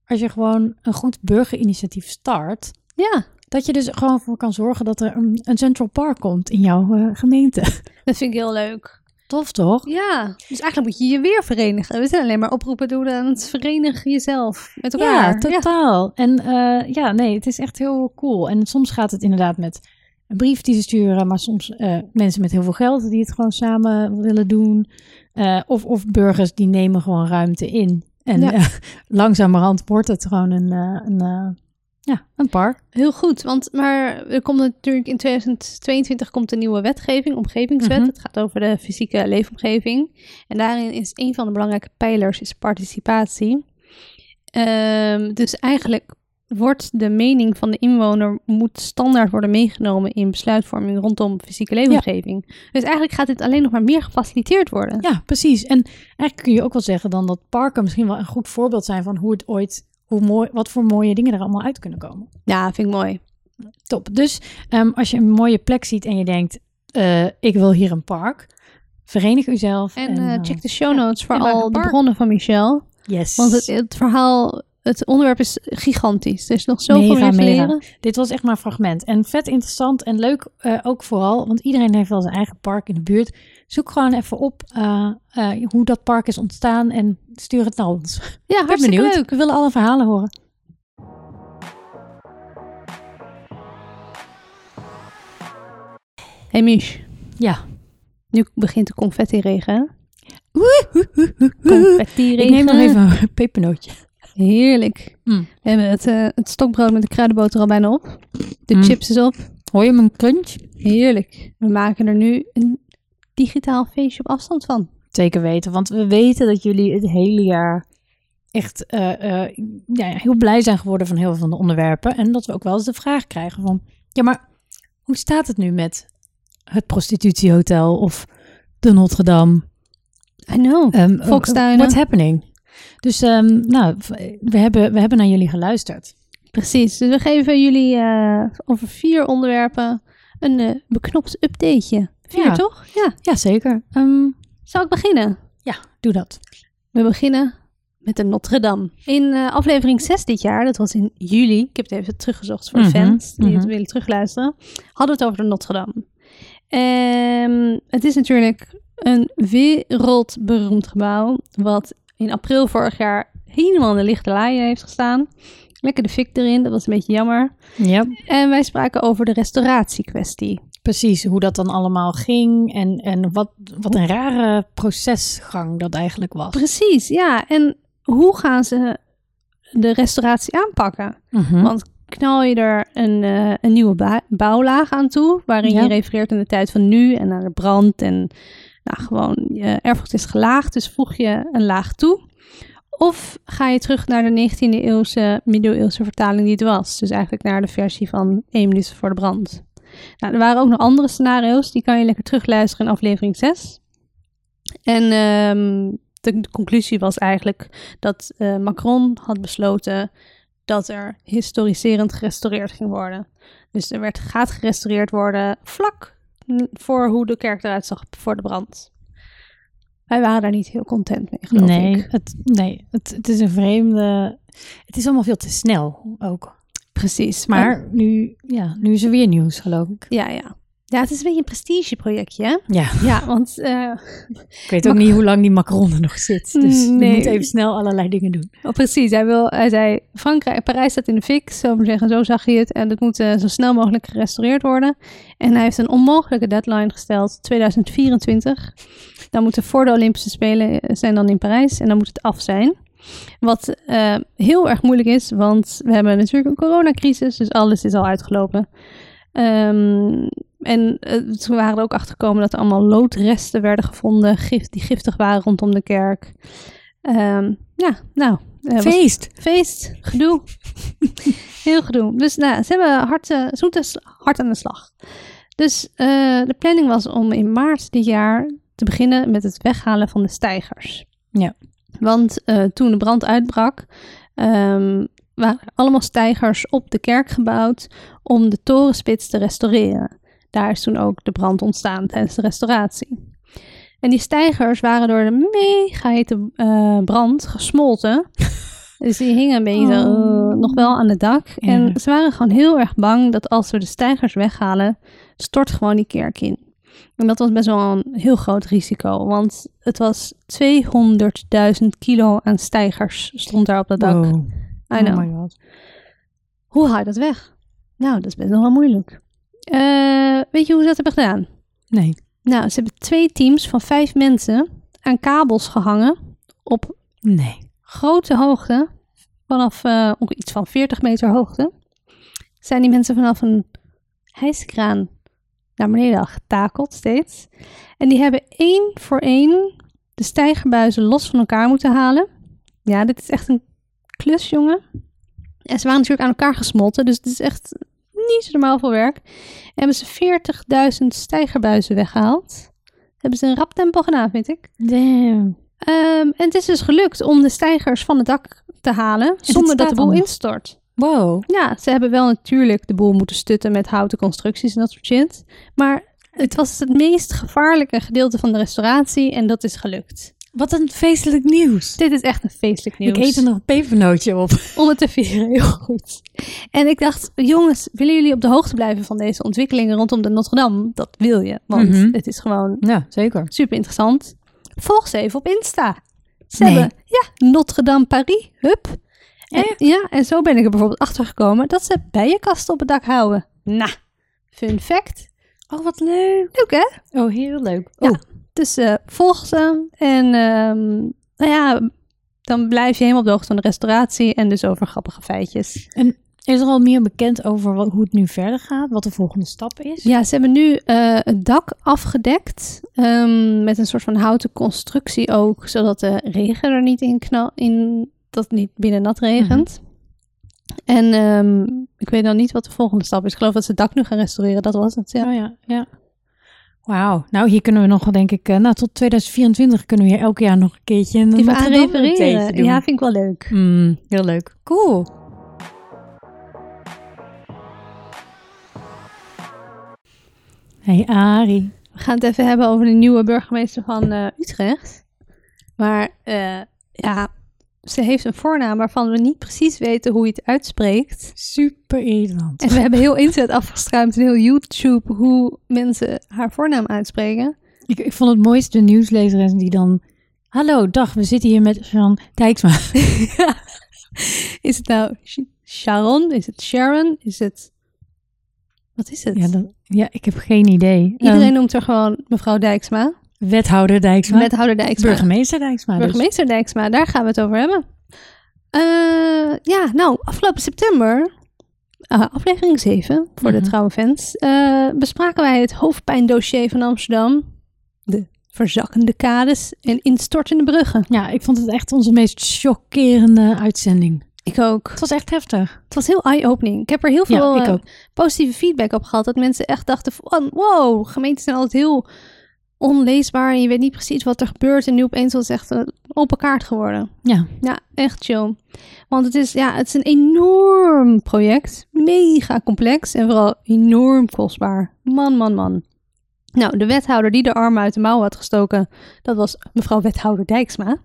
Speaker 2: als je gewoon een goed burgerinitiatief start,
Speaker 1: ja,
Speaker 2: dat je dus gewoon voor kan zorgen dat er een, een Central Park komt in jouw eh, gemeente.
Speaker 1: dat vind ik heel leuk.
Speaker 2: Tof toch?
Speaker 1: Ja, dus eigenlijk moet je je weer verenigen. We zijn alleen maar oproepen doen aan het verenigen jezelf met elkaar.
Speaker 2: Ja, totaal. En eh, ja, nee, het is echt heel cool. En soms gaat het inderdaad met een brief die ze sturen, maar soms eh, mensen met heel veel geld die het gewoon samen willen doen. Eh, of, of burgers die nemen gewoon ruimte in. En
Speaker 1: Ja.
Speaker 2: langzamerhand wordt het gewoon een, een, ja, een park.
Speaker 1: Heel goed, want maar er komt natuurlijk in 2022 komt een nieuwe wetgeving, omgevingswet.
Speaker 2: Mhm.
Speaker 1: Het gaat over de fysieke leefomgeving. En daarin is een van de belangrijke pijlers is participatie. Ehm, dus eigenlijk wordt de mening van de inwoner moet standaard worden meegenomen in besluitvorming rondom fysieke leefomgeving. Dus eigenlijk gaat dit alleen nog maar meer gefaciliteerd worden.
Speaker 2: Ja, precies. En eigenlijk kun je ook wel zeggen dan dat parken misschien wel een goed voorbeeld zijn van hoe het ooit, hoe mooi, wat voor mooie dingen er allemaal uit kunnen komen.
Speaker 1: Ja, vind ik mooi.
Speaker 2: Top. Dus ehm, als je een mooie plek ziet en je denkt, eh, ik wil hier een park, verenig uzelf.
Speaker 1: En, eh,
Speaker 2: eh,
Speaker 1: check de show notes voor
Speaker 2: en
Speaker 1: al de bronnen van Michel.
Speaker 2: Yes.
Speaker 1: Want het, het verhaal, het onderwerp is gigantisch. Er is nog zoveel meer te leren.
Speaker 2: Dit was echt maar een fragment. En vet interessant en leuk eh, ook vooral, want iedereen heeft wel zijn eigen park in de buurt. Zoek gewoon even op eh, eh, hoe dat park is ontstaan en stuur het naar ons.
Speaker 1: Ja,
Speaker 2: Ik
Speaker 1: hartstikke
Speaker 2: benieuwd.
Speaker 1: leuk.
Speaker 2: We willen alle verhalen horen.
Speaker 1: Hey Mich,
Speaker 2: Ja.
Speaker 1: nu begint de confetti-regen. hè?
Speaker 2: Ik
Speaker 1: Confetti-regen.
Speaker 2: neem nog even een pepernootje.
Speaker 1: Heerlijk.
Speaker 2: Mm.
Speaker 1: We hebben het, eh, het stokbrood met de kruidenboter al bijna op. De
Speaker 2: Mm.
Speaker 1: chips is op.
Speaker 2: Hoor je mijn crunch?
Speaker 1: Heerlijk. We maken er nu een digitaal feestje op afstand van.
Speaker 2: Zeker weten, want we weten dat jullie het hele jaar echt eh, eh, ja, heel blij zijn geworden van heel veel van de onderwerpen. En dat we ook wel eens de vraag krijgen van, ja maar hoe staat het nu met het prostitutiehotel of de Notre Dame?
Speaker 1: I know.
Speaker 2: Um,
Speaker 1: Volkstuinen.
Speaker 2: What's happening? Dus ehm, nou, we hebben, we hebben naar jullie geluisterd.
Speaker 1: Precies. Dus we geven jullie eh, over vier onderwerpen een eh, beknopt updateje. Vier,
Speaker 2: Ja.
Speaker 1: toch? Ja.
Speaker 2: Jazeker. Um,
Speaker 1: Zal ik beginnen?
Speaker 2: ja, doe dat.
Speaker 1: We beginnen met de Notre Dame. In eh, aflevering 6 dit jaar, dat was in juli, ik heb het even teruggezocht voor de
Speaker 2: Mhm,
Speaker 1: fans die het
Speaker 2: mhm.
Speaker 1: willen terugluisteren, hadden we het over de Notre Dame. Ehm, het is natuurlijk een wereldberoemd gebouw, wat in april vorig jaar helemaal in de lichte laaien heeft gestaan. Lekker de fik erin, dat was een beetje jammer.
Speaker 2: Ja,
Speaker 1: En wij spraken over de restauratiekwestie.
Speaker 2: precies. Hoe dat dan allemaal ging en, en wat, wat een rare procesgang dat eigenlijk was.
Speaker 1: Precies, ja. En hoe gaan ze de restauratie aanpakken?
Speaker 2: Mhm.
Speaker 1: Want knal je er een, eh, een nieuwe bouwlaag aan toe, waarin
Speaker 2: Ja.
Speaker 1: je refereert aan de tijd van nu en aan de brand en nou, gewoon je erfgoed is gelaagd, dus voeg je een laag toe. Of ga je terug naar de 19e eeuwse, middeleeuwse vertaling die het was. Dus eigenlijk naar de versie van 1 minuut voor de brand. Nou, er waren ook nog andere scenario's, die kan je lekker terugluisteren in aflevering 6. En ehm, de, conclusie was eigenlijk dat eh, Macron had besloten dat er historiserend gerestaureerd ging worden. Dus er werd, gaat gerestaureerd worden vlak voor hoe de kerk eruit zag voor de brand. Wij waren daar niet heel content mee, geloof
Speaker 2: nee,
Speaker 1: ik.
Speaker 2: Het, nee het, het is een vreemde... Het is allemaal veel te snel ook.
Speaker 1: Precies.
Speaker 2: Maar nu, ja, nu is er weer nieuws, geloof ik.
Speaker 1: Ja, ja. Ja, het is een beetje een prestigeprojectje, hè?
Speaker 2: Ja,
Speaker 1: Ja, want eh,
Speaker 2: ik weet ook niet hoe lang die Macron er nog zit. Dus
Speaker 1: Nee.
Speaker 2: we moeten even snel allerlei dingen doen.
Speaker 1: oh, precies. Hij, wil, hij zei, Frankrijk, Parijs staat in de fik, zo zeggen, zo zag je het. En het moet eh, zo snel mogelijk gerestaureerd worden. En hij heeft een onmogelijke deadline gesteld, 2024. Dan moeten voor de Olympische Spelen eh, zijn dan in Parijs en dan moet het af zijn. Wat heel erg moeilijk is, want we hebben natuurlijk een coronacrisis, dus alles is al uitgelopen. Ehm, en ze waren er ook achter gekomen dat er allemaal loodresten werden gevonden, gif, die giftig waren rondom de kerk. Ehm, ja, nou, eh,
Speaker 2: Feest!
Speaker 1: feest, gedoe. Heel gedoe. Dus nou, ze hebben hard, ze moeten s- hard aan de slag. Dus eh, de planning was om in maart dit jaar te beginnen met het weghalen van de stijgers.
Speaker 2: Ja.
Speaker 1: Want toen de brand uitbrak, ehm, waren allemaal stijgers op de kerk gebouwd om de torenspits te restaureren. Daar is toen ook de brand ontstaan tijdens de restauratie. En die stijgers waren door de mega hete eh, brand gesmolten. dus die hingen een beetje zo,
Speaker 2: Oh.
Speaker 1: eh, nog wel aan het dak.
Speaker 2: Ja.
Speaker 1: En ze waren gewoon heel erg bang dat als we de stijgers weghalen, stort gewoon die kerk in. En dat was best wel een heel groot risico, want het was 200.000 kilo aan stijgers stond daar op dat dak.
Speaker 2: Wow.
Speaker 1: I know.
Speaker 2: Oh my god.
Speaker 1: Hoe haal je dat weg? Nou, dat is best nog wel moeilijk. Eh, weet je hoe ze dat hebben gedaan?
Speaker 2: Nee.
Speaker 1: Nou, ze hebben twee teams van vijf mensen aan kabels gehangen op
Speaker 2: Nee.
Speaker 1: grote hoogte, vanaf ongeveer iets van 40 meter hoogte. Zijn die mensen vanaf een hijskraan naar beneden getakeld steeds. En die hebben één voor één de stijgerbuizen los van elkaar moeten halen. Ja, dit is echt een klus, jongen. En ze waren natuurlijk aan elkaar gesmolten, dus het is echt niet zo normaal veel werk. En hebben ze 40.000 stijgerbuizen weggehaald. Hebben ze een rap tempo gedaan, vind ik.
Speaker 2: Damn.
Speaker 1: Ehm, en het is dus gelukt om de stijgers van het dak te halen zonder dat de boel instort.
Speaker 2: Wow.
Speaker 1: Ja, ze hebben wel natuurlijk de boel moeten stutten met houten constructies en dat soort shit. Maar het was het meest gevaarlijke gedeelte van de restauratie en dat is gelukt.
Speaker 2: Wat een feestelijk nieuws.
Speaker 1: Dit is echt een feestelijk nieuws.
Speaker 2: Ik eet er nog een pepernootje op.
Speaker 1: Om het te vieren, heel goed. En ik dacht, jongens, willen jullie op de hoogte blijven van deze ontwikkelingen rondom de Notre Dame? Dat wil je, want
Speaker 2: Mhm.
Speaker 1: het is gewoon
Speaker 2: Ja, zeker.
Speaker 1: super interessant. Volg ze even op Insta. Ze
Speaker 2: Nee.
Speaker 1: hebben, ja, Notre Dame Paris, hup. En, ja, en zo ben ik er bijvoorbeeld achter gekomen dat ze bijenkasten op het dak houden. Nou, fun fact.
Speaker 2: Oh, wat leuk.
Speaker 1: Leuk hè?
Speaker 2: Oh, heel leuk.
Speaker 1: Ja.
Speaker 2: Oh,
Speaker 1: Dus eh, volg ze en ehm, nou ja, dan blijf je helemaal op de hoogte van de restauratie en dus over grappige feitjes.
Speaker 2: is er al meer bekend over wat, hoe het nu verder gaat? Wat de volgende stap is?
Speaker 1: Ja, ze hebben nu eh, het dak afgedekt ehm, met een soort van houten constructie ook, zodat de regen er niet in knal, in dat het niet binnen nat regent. En ehm, ik weet dan niet wat de volgende stap is. Ik geloof dat ze het dak nu gaan restaureren. Dat was het. Ja.
Speaker 2: Oh ja, ja. Wauw. Nou, hier kunnen we nog, denk ik, eh, nou, tot 2024 kunnen we hier elk jaar nog een keertje een
Speaker 1: Even aan refereren.
Speaker 2: doen.
Speaker 1: Ja, vind ik wel leuk.
Speaker 2: Mm, heel leuk. Cool. Hey Ari.
Speaker 1: We gaan het even hebben over de nieuwe burgemeester van eh, Utrecht. Maar eh, ja, ze heeft een voornaam waarvan we niet precies weten hoe je het uitspreekt.
Speaker 2: Super irritant.
Speaker 1: En we hebben heel internet afgestruimd en heel YouTube hoe mensen haar voornaam uitspreken.
Speaker 2: Ik, ik vond het mooiste de nieuwslezeres die dan... Hallo, dag, we zitten hier met Jean Dijksma.
Speaker 1: Is het nou Sh- Sharon? Is het Sharon? Is het... Wat is het?
Speaker 2: Ja, dat- ja, ik heb geen idee.
Speaker 1: Iedereen
Speaker 2: Ehm,
Speaker 1: noemt haar gewoon mevrouw Dijksma.
Speaker 2: Wethouder Dijksma.
Speaker 1: Wethouder Dijksma.
Speaker 2: Burgemeester Dijksma. dus.
Speaker 1: Burgemeester Dijksma, daar gaan we het over hebben. Eh, ja, nou, afgelopen september, eh, aflevering 7 voor
Speaker 2: Mhm.
Speaker 1: de trouwe fans, eh, bespraken wij het hoofdpijndossier van Amsterdam. De verzakkende kades en instortende bruggen.
Speaker 2: Ja, ik vond het echt onze meest chockerende uitzending.
Speaker 1: Ik ook.
Speaker 2: Het was echt heftig.
Speaker 1: Het was heel eye-opening. Ik heb er heel veel
Speaker 2: Ja,
Speaker 1: positieve feedback op gehad. Dat mensen echt dachten van, wow, gemeenten zijn altijd heel onleesbaar. En je weet niet precies wat er gebeurt. En nu opeens was het echt een open kaart geworden.
Speaker 2: Ja,
Speaker 1: Ja, echt chill. Want het is, ja, het is een enorm project. Mega complex en vooral enorm kostbaar. Man, man, man. Nou, de wethouder die de armen uit de mouw had gestoken, dat was mevrouw wethouder Dijksma.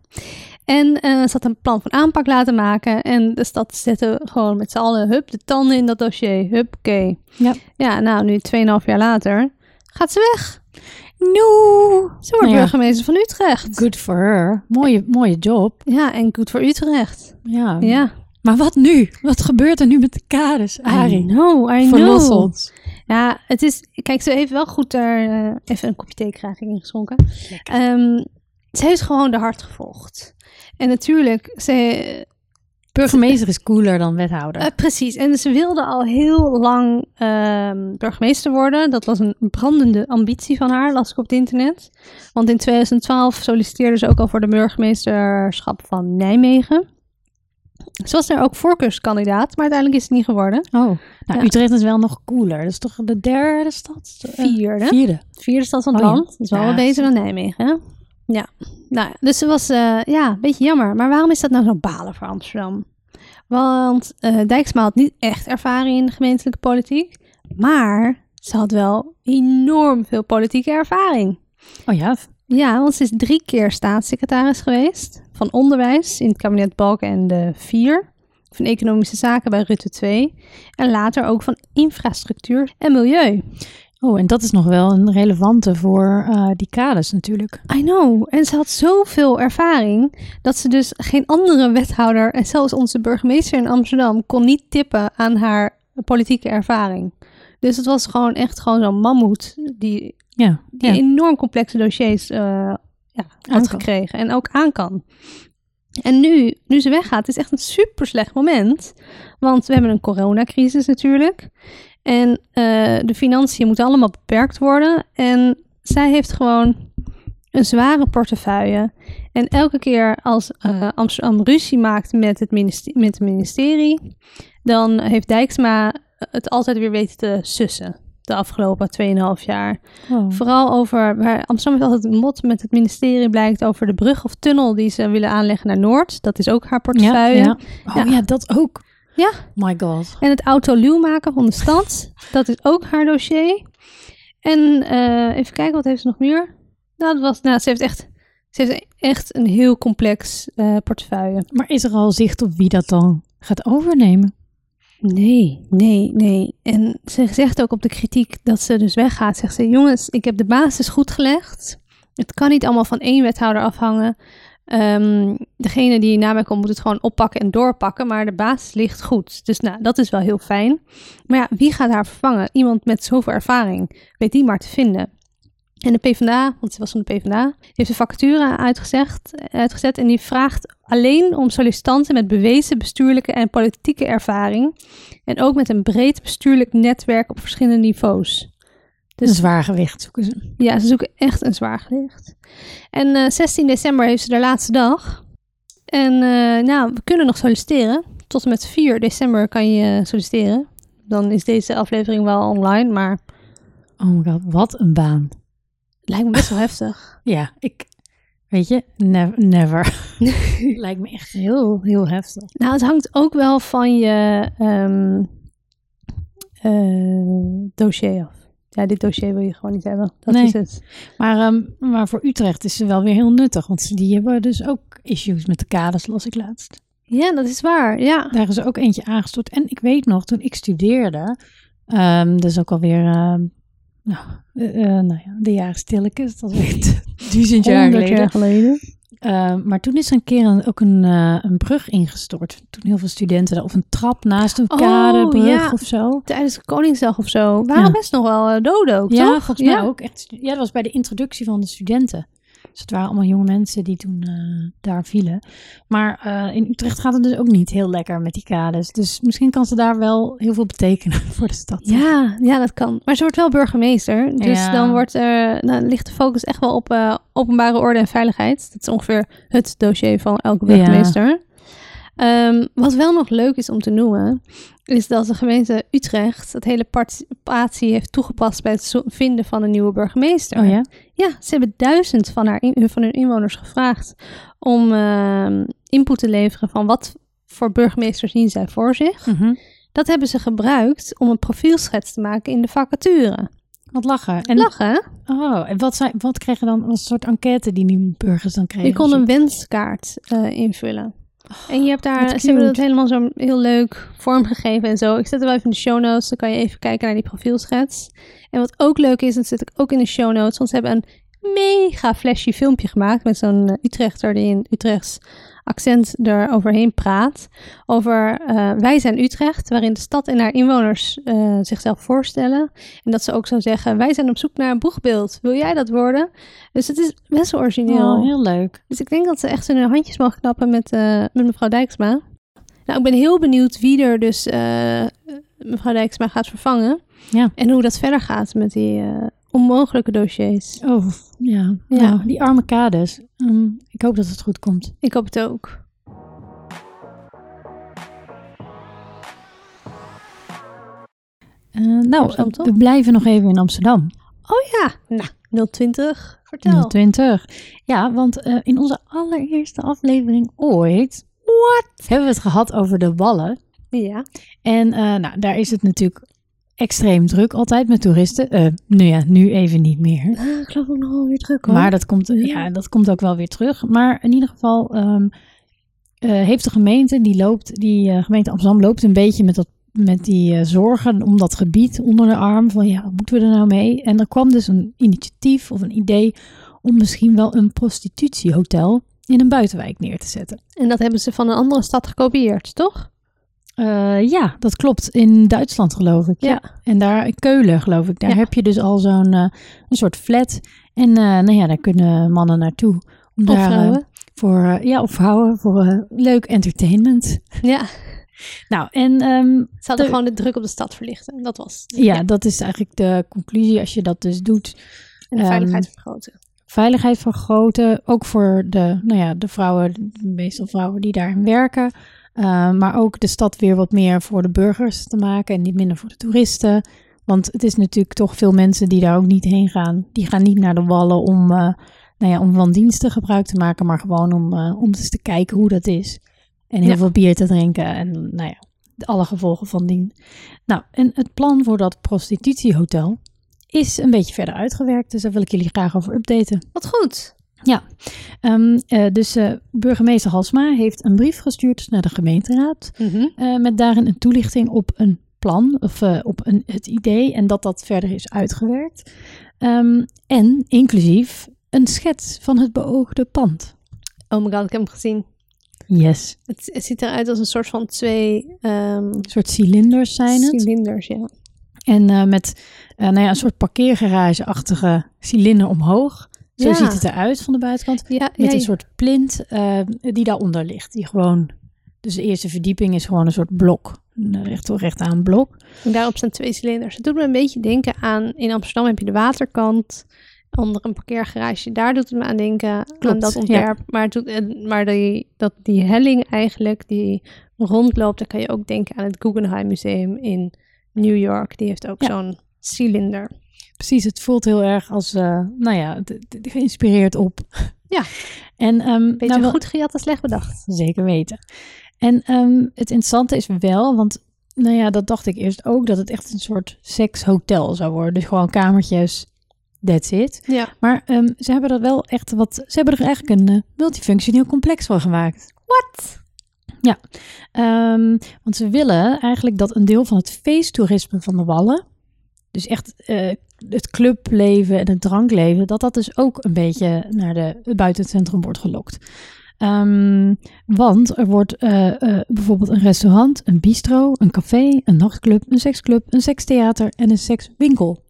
Speaker 1: En eh, ze had een plan van aanpak laten maken. En de stad zette gewoon met z'n allen, hup, de tanden in dat dossier. Hup, oké.
Speaker 2: Ja.
Speaker 1: Ja, nou, nu 2,5 jaar later gaat ze weg.
Speaker 2: No.
Speaker 1: Ze wordt
Speaker 2: Nou ja.
Speaker 1: burgemeester van Utrecht.
Speaker 2: Good for her. Mooie, mooie job.
Speaker 1: Ja, en goed voor Utrecht.
Speaker 2: Ja.
Speaker 1: Ja.
Speaker 2: Maar wat nu? Wat gebeurt er nu met de kaders,
Speaker 1: I
Speaker 2: Ari?
Speaker 1: know, I
Speaker 2: Verlos
Speaker 1: know.
Speaker 2: ons.
Speaker 1: Ja, het is. Kijk, ze heeft wel goed er. eh, even een kopje thee krijg ik ingeschonken. Ehm, ze heeft gewoon de hart gevolgd. En natuurlijk, ze.
Speaker 2: Burgemeester is cooler dan wethouder.
Speaker 1: eh, precies. En ze wilde al heel lang ehm, burgemeester worden. Dat was een brandende ambitie van haar, las ik op het internet. Want in 2012 solliciteerde ze ook al voor de burgemeesterschap van Nijmegen. Ze was daar ook voorkeurskandidaat, maar uiteindelijk is het niet geworden.
Speaker 2: oh, nou,
Speaker 1: ja.
Speaker 2: Utrecht is wel nog cooler. Dat is toch de derde stad? Eh,
Speaker 1: Vierde.
Speaker 2: vierde.
Speaker 1: Vierde stad van het
Speaker 2: Oh ja.
Speaker 1: land. Dat is wel
Speaker 2: Ja,
Speaker 1: wat beter dan Nijmegen, hè? Ja. Nou, dus het was eh, ja, een beetje jammer. Maar waarom is dat nou zo balen voor Amsterdam? Want eh, Dijksma had niet echt ervaring in de gemeentelijke politiek. Maar ze had wel enorm veel politieke ervaring.
Speaker 2: Oh ja,
Speaker 1: Ja, want ze is drie keer staatssecretaris geweest. Van onderwijs in het kabinet Balken en de Vier. Van economische zaken bij Rutte 2. En later ook van infrastructuur en milieu.
Speaker 2: Oh, en dat is nog wel een relevante voor eh, die kaders natuurlijk.
Speaker 1: I know. En ze had zoveel ervaring dat ze dus geen andere wethouder en zelfs onze burgemeester in Amsterdam kon niet tippen aan haar politieke ervaring. Dus het was gewoon echt gewoon zo'n mammoet die,
Speaker 2: Ja,
Speaker 1: die
Speaker 2: ja.
Speaker 1: enorm complexe dossiers eh, ja, had gekregen en ook aan kan. En nu, nu ze weggaat, is echt een super slecht moment. Want we hebben een coronacrisis natuurlijk. En eh, de financiën moeten allemaal beperkt worden. En zij heeft gewoon een zware portefeuille. En elke keer als eh, Amsterdam ruzie maakt met het, ministerie, met het ministerie, dan heeft Dijksma het altijd weer weten te sussen. De afgelopen 2,5 jaar.
Speaker 2: Oh.
Speaker 1: Vooral over, waar Amsterdam heeft altijd een mot met het ministerie blijkt over de brug of tunnel die ze willen aanleggen naar Noord. Dat is ook haar
Speaker 2: Ja,
Speaker 1: portefeuille.
Speaker 2: ja. Oh
Speaker 1: Ja.
Speaker 2: ja. dat ook.
Speaker 1: Ja.
Speaker 2: My god.
Speaker 1: En het autoluw maken van de stad, dat is ook haar dossier. En eh, even kijken, wat heeft ze nog meer? Nou, dat was, nou, ze heeft echt, ze heeft echt een heel complex eh, portefeuille.
Speaker 2: Maar is er al zicht op wie dat dan gaat overnemen?
Speaker 1: Nee, nee, nee. En ze zegt ook op de kritiek dat ze dus weggaat. Zegt ze, jongens, ik heb de basis goed gelegd. Het kan niet allemaal van één wethouder afhangen. Ehm, degene die na mij komt moet het gewoon oppakken en doorpakken. Maar de basis ligt goed. Dus nou, dat is wel heel fijn. Maar ja, wie gaat haar vervangen? Iemand met zoveel ervaring. Weet die maar te vinden. En de PvdA, want ze was van de PvdA, heeft een vacature uitgezegd, uitgezet. En die vraagt alleen om sollicitanten met bewezen bestuurlijke en politieke ervaring. En ook met een breed bestuurlijk netwerk op verschillende niveaus.
Speaker 2: Dus een zwaar gewicht zoeken ze.
Speaker 1: Ja, ze zoeken echt een zwaar gewicht. En eh, 16 december heeft ze de laatste dag. En eh, nou, we kunnen nog solliciteren. Tot en met 4 december kan je solliciteren. Dan is deze aflevering wel online, maar
Speaker 2: Oh my god, wat een baan.
Speaker 1: lijkt me best wel heftig.
Speaker 2: Ja, ik, weet je, never. never. Lijkt me echt heel, heel heftig.
Speaker 1: Nou, het hangt ook wel van je eh, dossier af. Ja, dit dossier wil je gewoon niet hebben. Dat
Speaker 2: Nee.
Speaker 1: is het.
Speaker 2: Maar, ehm, maar voor Utrecht is ze wel weer heel nuttig, want die hebben dus ook issues met de kaders, las ik laatst.
Speaker 1: Ja, dat is waar. Ja.
Speaker 2: Daar is ook eentje aangestort. En ik weet nog, toen ik studeerde, dat is ook alweer, ehm nou, eh, nou ja, de jaren stilletjes, dat weet duizend jaar
Speaker 1: 100
Speaker 2: geleden.
Speaker 1: jaar geleden.
Speaker 2: Ehm, maar toen is er een keer een, ook een, eh, een brug ingestort. Toen heel veel studenten, daar- of een trap naast een
Speaker 1: Oh,
Speaker 2: kadebrug
Speaker 1: ja.
Speaker 2: of zo.
Speaker 1: Tijdens de Koningsdag of zo. Waren
Speaker 2: Ja.
Speaker 1: best nog wel eh, doden ook,
Speaker 2: Ja,
Speaker 1: toch?
Speaker 2: volgens mij ook. Echt, ja, dat was bij de introductie van de studenten. Dus het waren allemaal jonge mensen die toen eh, daar vielen. Maar eh, in Utrecht gaat het dus ook niet heel lekker met die kades. Dus misschien kan ze daar wel heel veel betekenen voor de stad.
Speaker 1: Ja, ja, dat kan. Maar ze wordt wel burgemeester. Dus
Speaker 2: Ja.
Speaker 1: dan, wordt dan ligt de focus echt wel op eh, openbare orde en veiligheid. Dat is ongeveer het dossier van elke
Speaker 2: Ja.
Speaker 1: Ehm, wat wel nog leuk is om te noemen, is dat de gemeente Utrecht het hele participatie heeft toegepast bij het vinden van een nieuwe burgemeester.
Speaker 2: Oh ja?
Speaker 1: Ja, ze hebben duizend van, haar in- van hun inwoners gevraagd om ehm, input te leveren van wat voor burgemeester zien zij voor zich.
Speaker 2: Mhm.
Speaker 1: Dat hebben ze gebruikt om een profielschets te maken in de vacature.
Speaker 2: Wat lachen. En,
Speaker 1: Lachen,
Speaker 2: oh, en wat, zijn, wat kregen dan, een soort enquête die die burgers dan kregen?
Speaker 1: Je kon een wenskaart eh, invullen. En je hebt daar, ze hebben helemaal zo heel leuk vormgegeven en zo. Ik zet er wel even in de show notes, dan kan je even kijken naar die profielschets. En wat ook leuk is, dat zet ik ook in de show notes, want ze hebben een mega flashy filmpje gemaakt met zo'n eh, Utrechter die in Utrechts accent er overheen praat. Over eh, Wij zijn Utrecht, waarin de stad en haar inwoners eh, zichzelf voorstellen. En dat ze ook zo zeggen, wij zijn op zoek naar een boegbeeld. Wil jij dat worden? Dus het is best wel origineel.
Speaker 2: Oh, heel leuk.
Speaker 1: Dus ik denk dat ze echt hun handjes mogen knappen met, met mevrouw Dijksma. Nou, ik ben heel benieuwd wie er dus mevrouw Dijksma gaat vervangen.
Speaker 2: Ja.
Speaker 1: En hoe dat verder gaat met die onmogelijke dossiers.
Speaker 2: Oh, ja.
Speaker 1: Ja.
Speaker 2: Nou, die arme kades. Ehm, ik hoop dat het goed komt.
Speaker 1: Ik hoop het ook.
Speaker 2: Eh, nou, we blijven nog even in Amsterdam.
Speaker 1: Oh ja, nou, 020, vertel.
Speaker 2: 020. Ja, want eh, in onze allereerste aflevering ooit... What? Hebben we het gehad over de wallen.
Speaker 1: Ja.
Speaker 2: En eh, nou, daar is het natuurlijk extreem druk altijd met toeristen. Eh, nu ja, nu even niet meer.
Speaker 1: Ah, ik geloof ook nog wel weer druk hoor.
Speaker 2: Maar dat komt, ja, dat komt ook wel weer terug. Maar in ieder geval eh, heeft de gemeente, die loopt, die eh, gemeente Amsterdam loopt een beetje met, dat, met die eh, zorgen om dat gebied onder de arm. Van ja, wat moeten we er nou mee? En er kwam dus een initiatief of een idee om misschien wel een prostitutiehotel in een buitenwijk neer te zetten.
Speaker 1: En dat hebben ze van een andere stad gekopieerd, toch?
Speaker 2: Eh, ja, dat klopt. In Duitsland geloof ik. Ja.
Speaker 1: Ja.
Speaker 2: En daar in Keulen geloof ik. Daar
Speaker 1: Ja.
Speaker 2: heb je dus al zo'n eh, een soort flat. En eh, nou ja, daar kunnen mannen naartoe. Om
Speaker 1: Of
Speaker 2: daar,
Speaker 1: vrouwen.
Speaker 2: voor, ja, of vrouwen voor leuk entertainment.
Speaker 1: Ja.
Speaker 2: Nou, en ehm,
Speaker 1: Ze hadden
Speaker 2: De-
Speaker 1: gewoon de druk op de stad verlichten. Dat was
Speaker 2: ja, dat is eigenlijk de conclusie als je dat dus doet.
Speaker 1: En de
Speaker 2: Ehm,
Speaker 1: veiligheid vergroten.
Speaker 2: Veiligheid vergroten, ook voor de, nou ja, de vrouwen, meestal vrouwen die daarin werken. Uh, maar ook de stad weer wat meer voor de burgers te maken en niet minder voor de toeristen. Want het is natuurlijk toch veel mensen die daar ook niet heen gaan. Die gaan niet naar de wallen om, uh, nou ja, om van diensten gebruik te maken, maar gewoon om, uh, om eens te kijken hoe dat is. En heel
Speaker 1: Ja.
Speaker 2: veel bier te drinken en nou ja, alle gevolgen van dien. Nou, en het plan voor dat prostitutiehotel is een beetje verder uitgewerkt. Dus daar wil ik jullie graag over updaten.
Speaker 1: Wat goed.
Speaker 2: Um, uh, dus uh, burgemeester Halsma heeft een brief gestuurd naar de gemeenteraad.
Speaker 1: Mhm.
Speaker 2: Uh, met daarin een toelichting op een plan of op een, het idee en dat dat verder is uitgewerkt. Um, en inclusief een schets van het beoogde pand.
Speaker 1: Oh my god, ik heb hem gezien.
Speaker 2: Yes.
Speaker 1: Het, het ziet eruit als een soort van twee... Um,
Speaker 2: een soort cilinders zijn het.
Speaker 1: Cilinders, ja.
Speaker 2: En met nou ja, een soort parkeergarage-achtige cilinder omhoog. Zo
Speaker 1: ja.
Speaker 2: ziet het eruit van de buitenkant.
Speaker 1: Ja,
Speaker 2: met een soort plint uh, die daaronder ligt. Die gewoon, dus de eerste verdieping is gewoon een soort blok. Een recht, recht aan blok.
Speaker 1: En daarop staan twee cilinders. Het doet me een beetje denken aan, in Amsterdam heb je de waterkant. Onder een parkeergarage, daar doet het me aan denken, Klopt, aan dat ontwerp. Ja. Maar, het doet, maar die, dat, die helling eigenlijk, die rondloopt, dan kan je ook denken aan het Guggenheim Museum in New York. Die heeft ook ja. zo'n cilinder.
Speaker 2: Precies, het voelt heel erg als, uh, nou ja, geïnspireerd op.
Speaker 1: Ja,
Speaker 2: en, um,
Speaker 1: beetje nou, goed gejat en slecht bedacht.
Speaker 2: Zeker weten. En um, het interessante is wel, want nou ja, dat dacht ik eerst ook, dat het echt een soort sekshotel zou worden. Dus gewoon kamertjes, that's it.
Speaker 1: Ja.
Speaker 2: Maar um, ze hebben er wel echt wat, ze hebben er eigenlijk een uh, multifunctioneel complex van gemaakt.
Speaker 1: Wat?
Speaker 2: Ja, um, want ze willen eigenlijk dat een deel van het feesttoerisme van de Wallen, dus echt uh, het clubleven en het drankleven, dat dat dus ook een beetje naar de, buiten het centrum wordt gelokt. Um, want er wordt uh, uh, bijvoorbeeld een restaurant, een bistro, een café, een nachtclub, een seksclub, een sekstheater en een sekswinkel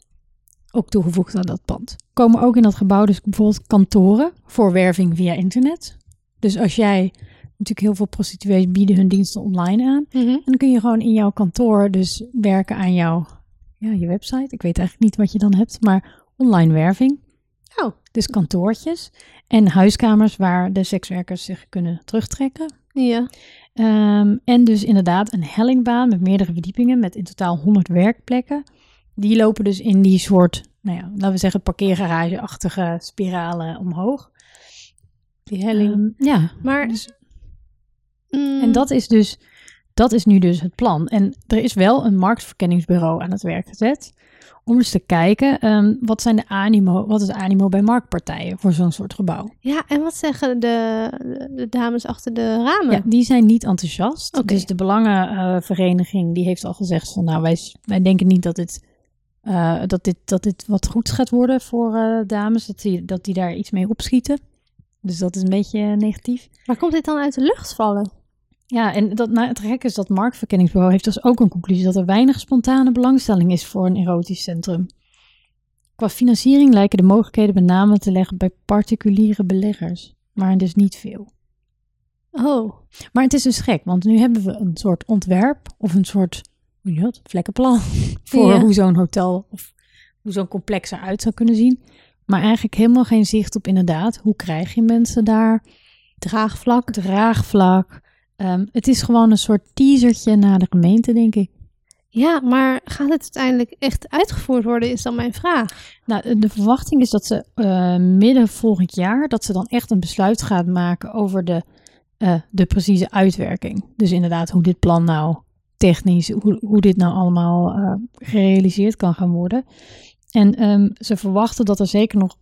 Speaker 2: ook toegevoegd aan dat pand. Komen ook in dat gebouw dus bijvoorbeeld kantoren voor werving via internet. Dus als jij natuurlijk heel veel prostituees bieden hun diensten online aan.
Speaker 1: Mm -hmm.
Speaker 2: En dan kun je gewoon in jouw kantoor dus werken aan jouw ja, je website. Ik weet eigenlijk niet wat je dan hebt, maar online werving.
Speaker 1: Oh.
Speaker 2: Dus kantoortjes en huiskamers waar de sekswerkers zich kunnen terugtrekken.
Speaker 1: Ja.
Speaker 2: Um, en dus inderdaad een hellingbaan met meerdere verdiepingen met in totaal 100 werkplekken. Die lopen dus in die soort, nou ja, laten we zeggen parkeergarage-achtige spiralen omhoog.
Speaker 1: Die helling.
Speaker 2: Um, ja.
Speaker 1: Maar...
Speaker 2: Dus, mm. En dat is dus, dat is nu dus het plan. En er is wel een marktverkenningsbureau aan het werk gezet. Om eens te kijken, um, wat, zijn de animo, wat is de animo bij marktpartijen voor zo'n soort gebouw?
Speaker 1: Ja, en wat zeggen de, de dames achter de ramen?
Speaker 2: Ja, die zijn niet enthousiast.
Speaker 1: Okay.
Speaker 2: Dus de belangenvereniging die heeft al gezegd van, nou, wij, wij denken niet dat dit, uh, dat, dit, dat dit wat goeds gaat worden voor uh, dames. Dat die, dat die daar iets mee opschieten. Dus dat is een beetje negatief.
Speaker 1: Maar komt dit dan uit de lucht vallen?
Speaker 2: Ja, en dat, nou, het gek is dat Marktverkenningsbureau heeft dus ook een conclusie dat er weinig spontane belangstelling is voor een erotisch centrum. Qua financiering lijken de mogelijkheden met name te leggen bij particuliere beleggers, maar dus niet veel.
Speaker 1: Oh.
Speaker 2: Maar het is dus gek, want nu hebben we een soort ontwerp of een soort hoe je dat, vlekkenplan voor
Speaker 1: Ja.
Speaker 2: hoe zo'n hotel of hoe zo'n complex eruit zou kunnen zien. Maar eigenlijk helemaal geen zicht op inderdaad, hoe krijg je mensen daar?
Speaker 1: Draagvlak.
Speaker 2: Draagvlak. Ehm, het is gewoon een soort teasertje naar de gemeente, denk ik.
Speaker 1: Ja, maar gaat het uiteindelijk echt uitgevoerd worden, is dan mijn vraag.
Speaker 2: Nou, de verwachting is dat ze uh, midden volgend jaar, dat ze dan echt een besluit gaat maken over de, uh, de precieze uitwerking. Dus inderdaad, hoe dit plan nou technisch, hoe, hoe dit nou allemaal uh, gerealiseerd kan gaan worden. En um, ze verwachten dat er zeker nog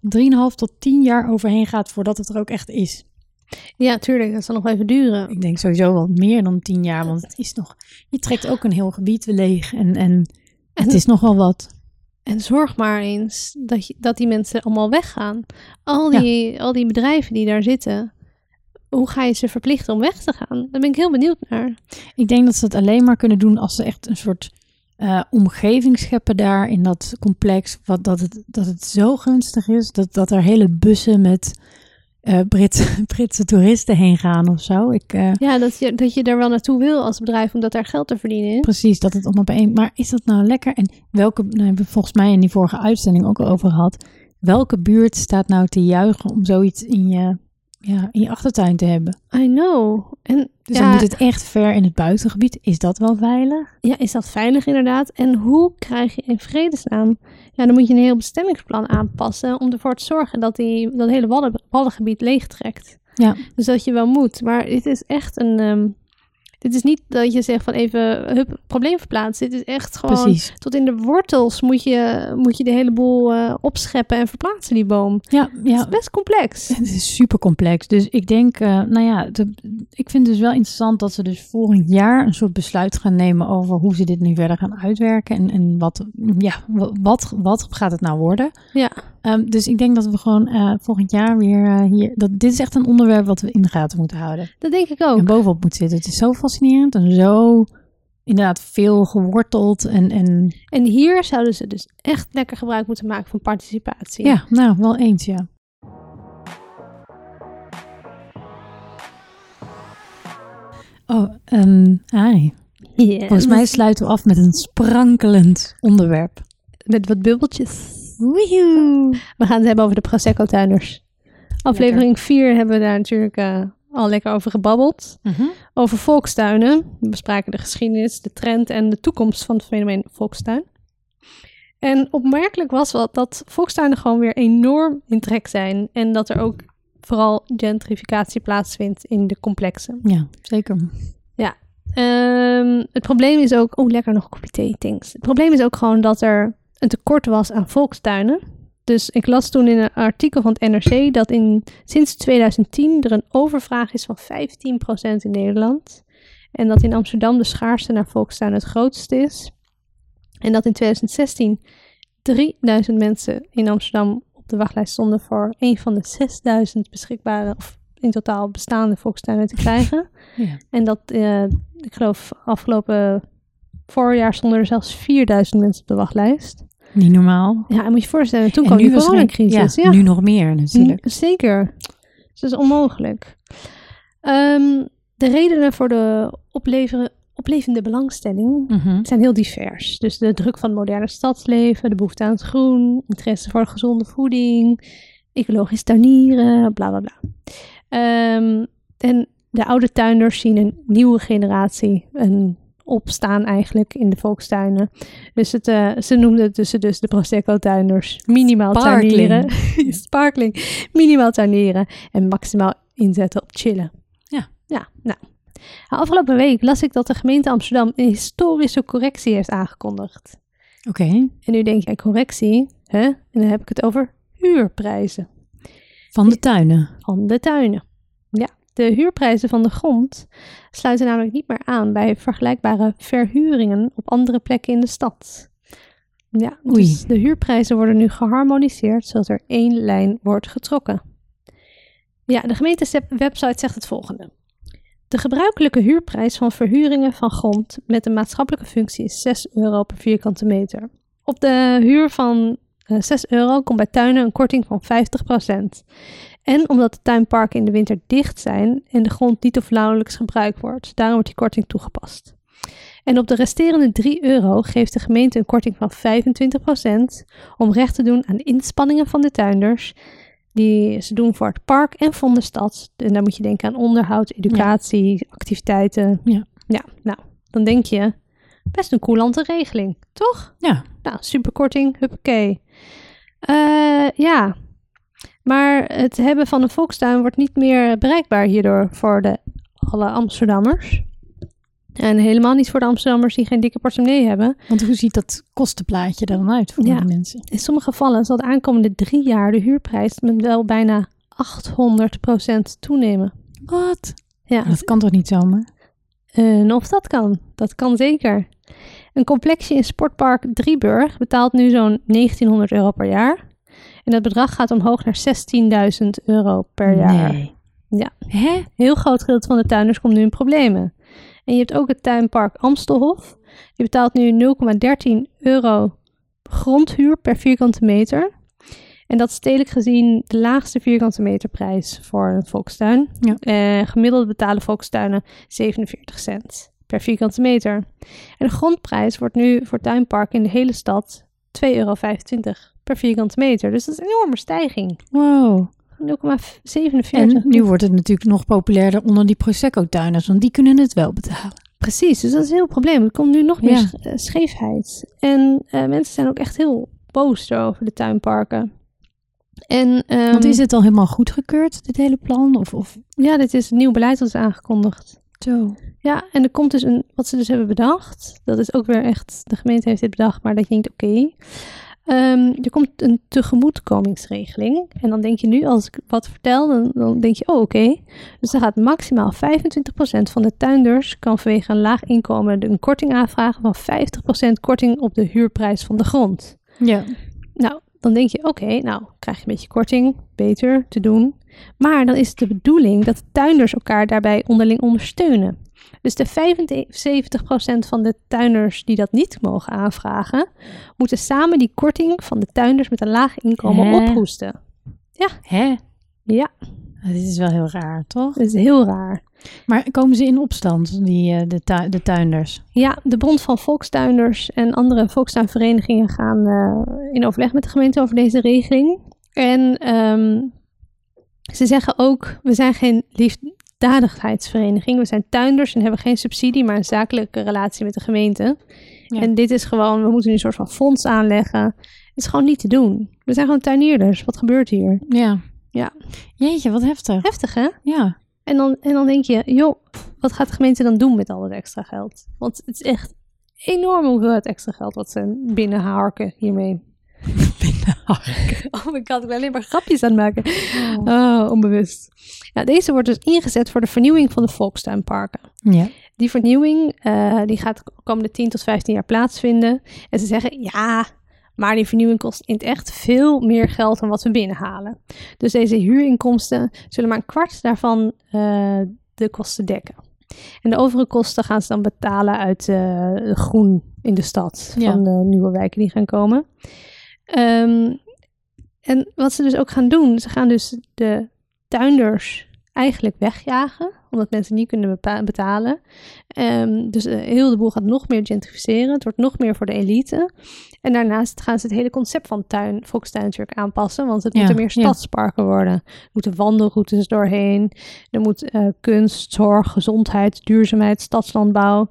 Speaker 2: 3,5 tot 10 jaar overheen gaat voordat het er ook echt is.
Speaker 1: Ja, tuurlijk, dat zal nog even duren.
Speaker 2: Ik denk sowieso wel meer dan 10 jaar, want het is nog, je trekt ook een heel gebied leeg en, en, en het is nogal wat.
Speaker 1: En zorg maar eens dat, je, dat die mensen allemaal weggaan. Al die, ja. al die bedrijven die daar zitten, hoe ga je ze verplichten om weg te gaan? Daar ben ik heel benieuwd naar.
Speaker 2: Ik denk dat ze het alleen maar kunnen doen als ze echt een soort uh, omgeving scheppen daar in dat complex. Wat, dat, het, dat het zo gunstig is dat, dat er hele bussen met uh, Britse, Britse toeristen heen gaan of zo. Ik, uh,
Speaker 1: ja, dat je, dat je er wel naartoe wil als bedrijf omdat daar geld te verdienen is.
Speaker 2: Precies, dat het allemaal bijeen. Maar is dat nou lekker? En welke, nou hebben we volgens mij in die vorige uitzending ook al over gehad. Welke buurt staat nou te juichen om zoiets in je ja, in je achtertuin te hebben.
Speaker 1: I know. En,
Speaker 2: dus
Speaker 1: ja,
Speaker 2: dan moet het echt ver in het buitengebied. Is dat wel veilig?
Speaker 1: Ja, is dat veilig inderdaad? En hoe krijg je in vredesnaam? Ja, dan moet je een heel bestemmingsplan aanpassen om ervoor te zorgen dat die, dat hele wallen, wallengebied leegtrekt.
Speaker 2: Ja.
Speaker 1: Dus dat je wel moet. Maar dit is echt een... Um, dit is niet dat je zegt van even hup, probleem verplaatsen. Dit is echt gewoon
Speaker 2: Precies.
Speaker 1: tot in de wortels moet je, moet je de hele boel uh, opscheppen en verplaatsen, die boom.
Speaker 2: Ja, ja.
Speaker 1: Het is best complex.
Speaker 2: Het is super complex. Dus ik denk, uh, nou ja, de, ik vind het dus wel interessant dat ze dus volgend jaar een soort besluit gaan nemen over hoe ze dit nu verder gaan uitwerken. En, en wat, ja, wat, wat gaat het nou worden?
Speaker 1: Ja.
Speaker 2: Um, dus ik denk dat we gewoon uh, volgend jaar weer uh, hier. Dat, dit is echt een onderwerp wat we in de gaten moeten houden.
Speaker 1: Dat denk ik ook.
Speaker 2: En bovenop moet zitten. Het is zo fascinerend en zo inderdaad veel geworteld. En, en...
Speaker 1: en hier zouden ze dus echt lekker gebruik moeten maken van participatie.
Speaker 2: Ja, nou, wel eens, ja. Oh, um, Arie.
Speaker 1: Yes.
Speaker 2: Volgens mij sluiten we af met een sprankelend onderwerp.
Speaker 1: Met wat bubbeltjes.
Speaker 2: Woehoe.
Speaker 1: We gaan het hebben over de Prosecco-tuiners. Aflevering 4 hebben we daar natuurlijk uh, al lekker over gebabbeld.
Speaker 2: Mm -hmm.
Speaker 1: Over volkstuinen. We bespraken de geschiedenis, de trend en de toekomst van het fenomeen volkstuin. En opmerkelijk was wel dat volkstuinen gewoon weer enorm in trek zijn. En dat er ook vooral gentrificatie plaatsvindt in de complexen.
Speaker 2: Ja, zeker.
Speaker 1: Ja. Um, het probleem is ook... Oh, lekker nog een kopje thee, thanks. Het probleem is ook gewoon dat er een tekort was aan volkstuinen. Dus ik las toen in een artikel van het NRC dat in, sinds 2010 er een overvraag is van 15% in Nederland. En dat in Amsterdam de schaarste naar volkstuinen het grootste is. En dat in 2016 3000 mensen in Amsterdam op de wachtlijst stonden voor een van de 6000 beschikbare, of in totaal bestaande volkstuinen te krijgen.
Speaker 2: Ja.
Speaker 1: En dat, uh, ik geloof, afgelopen voorjaar stonden er zelfs 4000 mensen op de wachtlijst.
Speaker 2: Niet normaal.
Speaker 1: Ja, en moet je voorstellen, toen kwam de coronacrisis.
Speaker 2: Ja, ja, nu nog meer natuurlijk.
Speaker 1: Zeker. Dus dat is onmogelijk. Um, de redenen voor de opleveren, oplevende belangstelling
Speaker 2: mm -hmm.
Speaker 1: zijn heel divers. Dus de druk van het moderne stadsleven, de behoefte aan het groen, interesse voor gezonde voeding, ecologisch tuinieren, bla bla bla. Um, en de oude tuinders zien een nieuwe generatie een opstaan eigenlijk in de volkstuinen. Dus het, uh, ze noemden het tussen dus de Prosecco-tuinders minimaal
Speaker 2: Sparkling.
Speaker 1: tuinieren. Sparkling. Minimaal tuinieren en maximaal inzetten op chillen.
Speaker 2: Ja.
Speaker 1: Ja, nou. Afgelopen week las ik dat de gemeente Amsterdam een historische correctie heeft aangekondigd.
Speaker 2: Oké.
Speaker 1: En nu denk jij, correctie? Hè? En dan heb ik het over huurprijzen.
Speaker 2: Van de tuinen?
Speaker 1: Van de tuinen. Ja, de huurprijzen van de grond sluiten namelijk niet meer aan bij vergelijkbare verhuringen op andere plekken in de stad. Ja,
Speaker 2: Oei.
Speaker 1: dus de huurprijzen worden nu geharmoniseerd zodat er één lijn wordt getrokken. Ja, de gemeentewebsite zegt het volgende. De gebruikelijke huurprijs van verhuringen van grond met een maatschappelijke functie is 6 euro per vierkante meter. Op de huur van 6 euro komt bij tuinen een korting van 50%. En omdat de tuinparken in de winter dicht zijn en de grond niet of nauwelijks gebruikt wordt, daarom wordt die korting toegepast. En op de resterende 3 euro geeft de gemeente een korting van 25% om recht te doen aan de inspanningen van de tuinders die ze doen voor het park en van de stad. En daar moet je denken aan onderhoud, educatie, ja. activiteiten.
Speaker 2: Ja.
Speaker 1: ja, nou, dan denk je, Best een coulante regeling, toch?
Speaker 2: Ja.
Speaker 1: Nou, superkorting, huppakee. Eh ja, maar het hebben van een volkstuin wordt niet meer bereikbaar hierdoor voor de, alle Amsterdammers. En helemaal niet voor de Amsterdammers die geen dikke portemonnee hebben.
Speaker 2: Want hoe ziet dat kostenplaatje er dan uit voor
Speaker 1: Ja.
Speaker 2: die mensen?
Speaker 1: In sommige gevallen zal de aankomende drie jaar de huurprijs met wel bijna 800% toenemen.
Speaker 2: Wat?
Speaker 1: Ja,
Speaker 2: Dat kan toch niet zomaar?
Speaker 1: en of dat kan, dat kan zeker. Een complexje in Sportpark Drieburg betaalt nu zo'n 1900 euro per jaar. En dat bedrag gaat omhoog naar 16.000 euro per jaar.
Speaker 2: Nee.
Speaker 1: Ja.
Speaker 2: Hè?
Speaker 1: Heel groot gedeelte van de tuinders komt nu in problemen. En je hebt ook het tuinpark Amstelhof. Die betaalt nu 0,13 euro grondhuur per vierkante meter. En dat is stedelijk gezien de laagste vierkante meterprijs voor een volkstuin.
Speaker 2: Ja.
Speaker 1: Eh, gemiddeld betalen volkstuinen 47 cent per vierkante meter. En de grondprijs wordt nu voor tuinpark in de hele stad 2,25 euro per vierkante meter. Dus dat is een enorme stijging.
Speaker 2: Wow.
Speaker 1: 0,47.
Speaker 2: En nu wordt het natuurlijk nog populairder onder die Prosecco-tuiners, want die kunnen het wel betalen.
Speaker 1: Precies, dus dat is een heel probleem. Er komt nu nog meer
Speaker 2: Ja.
Speaker 1: eh, scheefheid. En eh, mensen zijn ook echt heel boos over de tuinparken. En ehm,
Speaker 2: Want is het al helemaal goedgekeurd, dit hele plan? Of, of...
Speaker 1: ja, dit is een nieuw beleid dat is aangekondigd.
Speaker 2: Zo.
Speaker 1: Ja, en er komt dus een, wat ze dus hebben bedacht. Dat is ook weer echt, de gemeente heeft dit bedacht, maar dat je denkt, oké. Ehm, er komt een tegemoetkomingsregeling. En dan denk je nu, als ik wat vertel, dan, dan denk je, oh oké. Dus dan gaat maximaal 25% van de tuinders kan vanwege een laag inkomen een korting aanvragen van 50% korting op de huurprijs van de grond.
Speaker 2: Ja.
Speaker 1: Nou, dan denk je, oké, nou krijg je een beetje korting, beter te doen. Maar dan is het de bedoeling dat de tuinders elkaar daarbij onderling ondersteunen. Dus de 75% van de tuinders die dat niet mogen aanvragen, moeten samen die korting van de tuinders met een laag inkomen
Speaker 2: Hè?
Speaker 1: ophoesten.
Speaker 2: Hè?
Speaker 1: Ja,
Speaker 2: Dit is wel heel raar, toch?
Speaker 1: dat is heel raar.
Speaker 2: Maar komen ze in opstand, die, eh, de, tu- de tuinders?
Speaker 1: Ja, de Bond van Volkstuinders en andere volkstuinverenigingen gaan eh, in overleg met de gemeente over deze regeling. En ehm, ze zeggen ook, we zijn geen liefdadigheidsvereniging. We zijn tuinders en hebben geen subsidie, maar een zakelijke relatie met de gemeente.
Speaker 2: Ja.
Speaker 1: En dit is gewoon, we moeten nu een soort van fonds aanleggen. Het is gewoon niet te doen. We zijn gewoon tuinierders. Wat gebeurt hier?
Speaker 2: Ja.
Speaker 1: Ja.
Speaker 2: Jeetje, wat heftig.
Speaker 1: Heftig, hè?
Speaker 2: Ja.
Speaker 1: En dan, en dan denk je, joh, wat gaat de gemeente dan doen met al dat extra geld? Want het is echt enorm hoeveelheid extra geld wat ze binnenharken hiermee. Oh my god, ik ben alleen maar grapjes aan het maken. Oh, onbewust. Ja, deze wordt dus ingezet voor de vernieuwing van de volkstuinparken.
Speaker 2: Ja.
Speaker 1: Die vernieuwing eh, die gaat de komende 10 tot 15 jaar plaatsvinden. En ze zeggen, ja, maar die vernieuwing kost in het echt veel meer geld dan wat we binnenhalen. Dus deze huurinkomsten zullen maar een kwart daarvan eh, de kosten dekken. En de overige kosten gaan ze dan betalen uit eh, groen in de stad
Speaker 2: Ja.
Speaker 1: van de nieuwe wijken die gaan komen. Ehm, en wat ze dus ook gaan doen, ze gaan dus de tuinders eigenlijk wegjagen, omdat mensen niet kunnen betalen. Ehm, dus eh, heel de boel gaat nog meer gentrificeren. Het wordt nog meer voor de elite. En daarnaast gaan ze het hele concept van tuin, volkstuin natuurlijk aanpassen, want het
Speaker 2: Ja,
Speaker 1: moeten meer
Speaker 2: ja.
Speaker 1: stadsparken worden. Er moeten wandelroutes doorheen. Er moet eh, kunst, zorg, gezondheid, duurzaamheid, stadslandbouw.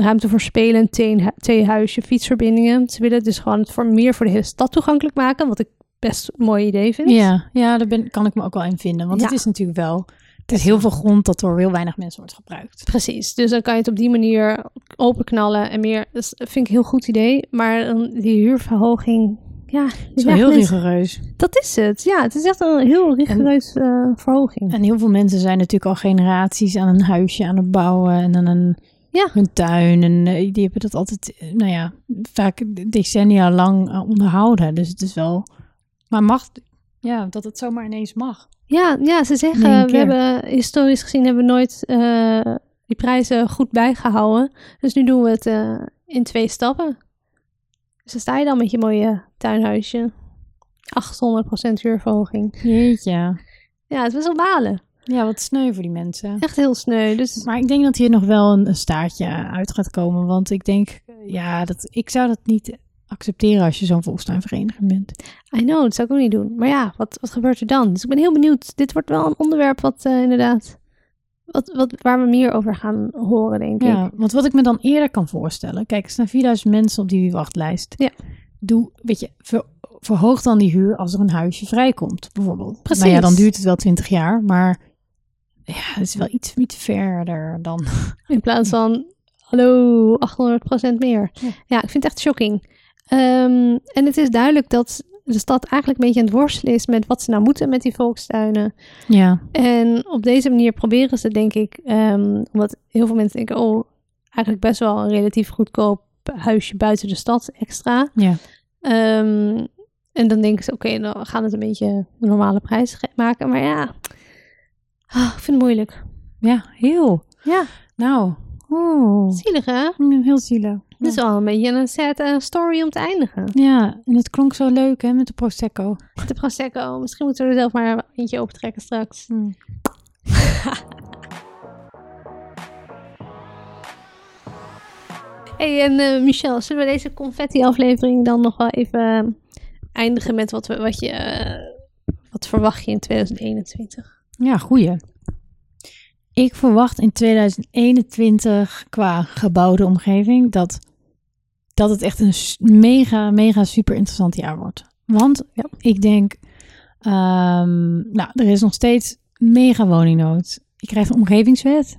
Speaker 1: Ruimte voor spelen, thee- theehuisje, fietsverbindingen. Ze willen dus gewoon het voor meer voor de hele stad toegankelijk maken. Wat ik best een mooi idee vind.
Speaker 2: Ja, ja daar ben, kan ik me ook wel in vinden. Want
Speaker 1: Ja.
Speaker 2: het is natuurlijk wel... Het is heel veel grond dat door heel weinig mensen wordt gebruikt.
Speaker 1: Precies, dus dan kan je het op die manier openknallen en meer. Dat is- vind ik een heel goed idee. Maar dan die huurverhoging, ja,
Speaker 2: is wel heel
Speaker 1: mensen-
Speaker 2: rigoureus.
Speaker 1: Dat is het. Ja, het is echt een heel rigoureus eh, verhoging.
Speaker 2: En heel veel mensen zijn natuurlijk al generaties aan een huisje aan het bouwen en aan een,
Speaker 1: Ja.
Speaker 2: hun tuin. En eh, die hebben dat altijd, eh, nou ja, vaak decennia lang eh, onderhouden. Dus het is wel, maar mag, ja, dat het zomaar ineens mag.
Speaker 1: Ja, ja ze zeggen, we hebben historisch gezien hebben we nooit die prijzen goed bijgehouden. Dus nu doen we het in twee stappen. Dus dan sta je dan met je mooie tuinhuisje. 800% huurverhoging.
Speaker 2: Jeetje.
Speaker 1: Ja, het was wel balen.
Speaker 2: Ja, wat sneu voor die mensen.
Speaker 1: Echt heel sneu. Dus
Speaker 2: Maar ik denk dat hier nog wel een, een staartje uit gaat komen. Want ik denk, ja, dat, ik zou dat niet accepteren als je zo'n volkstuinvereniging bent.
Speaker 1: I know, dat zou ik ook niet doen. Maar ja, wat, wat gebeurt er dan? Dus ik ben heel benieuwd. Dit wordt wel een onderwerp wat eh, inderdaad wat, wat, waar we meer over gaan horen, denk ik.
Speaker 2: Ja, want wat ik me dan eerder kan voorstellen. Kijk, er staan 4000 mensen op die wachtlijst.
Speaker 1: Ja.
Speaker 2: Doe, weet je, ver- verhoog dan die huur als er een huisje vrijkomt, bijvoorbeeld.
Speaker 1: Precies.
Speaker 2: Nou ja, dan duurt het wel 20 jaar, maar ja, het is wel iets, iets verder dan.
Speaker 1: In plaats van, hallo, 800% meer.
Speaker 2: Ja.
Speaker 1: Ja. ik vind het echt shocking. Ehm, en het is duidelijk dat de stad eigenlijk een beetje aan het worstelen is met wat ze nou moeten met die volkstuinen.
Speaker 2: Ja,
Speaker 1: En op deze manier proberen ze, denk ik, ehm, omdat heel veel mensen denken, oh, eigenlijk best wel een relatief goedkoop huisje buiten de stad extra.
Speaker 2: ja.
Speaker 1: Ehm, en dan denken ze, oké, dan gaan we het een beetje een normale prijs maken. Maar ja, ah, ik vind het moeilijk.
Speaker 2: Ja, heel.
Speaker 1: Ja,
Speaker 2: Nou, oh,
Speaker 1: zielig hè?
Speaker 2: heel zielig.
Speaker 1: Dit is wel een beetje een sad eh, story om te eindigen.
Speaker 2: Ja, en het klonk zo leuk hè, met de Prosecco.
Speaker 1: De Prosecco, misschien moeten we er zelf maar eentje opentrekken straks.
Speaker 2: Hmm.
Speaker 1: hey, en eh, Michel, zullen we deze confetti-aflevering dan nog wel even eindigen met wat, we, wat je... eh, wat verwacht je in 2021?
Speaker 2: Ja, goeie. Ik verwacht in 2021 qua gebouwde omgeving dat, dat het echt een mega, mega super interessant jaar wordt. Want
Speaker 1: Ja.
Speaker 2: ik denk, ehm, nou, er is nog steeds mega woningnood. Je krijgt een omgevingswet.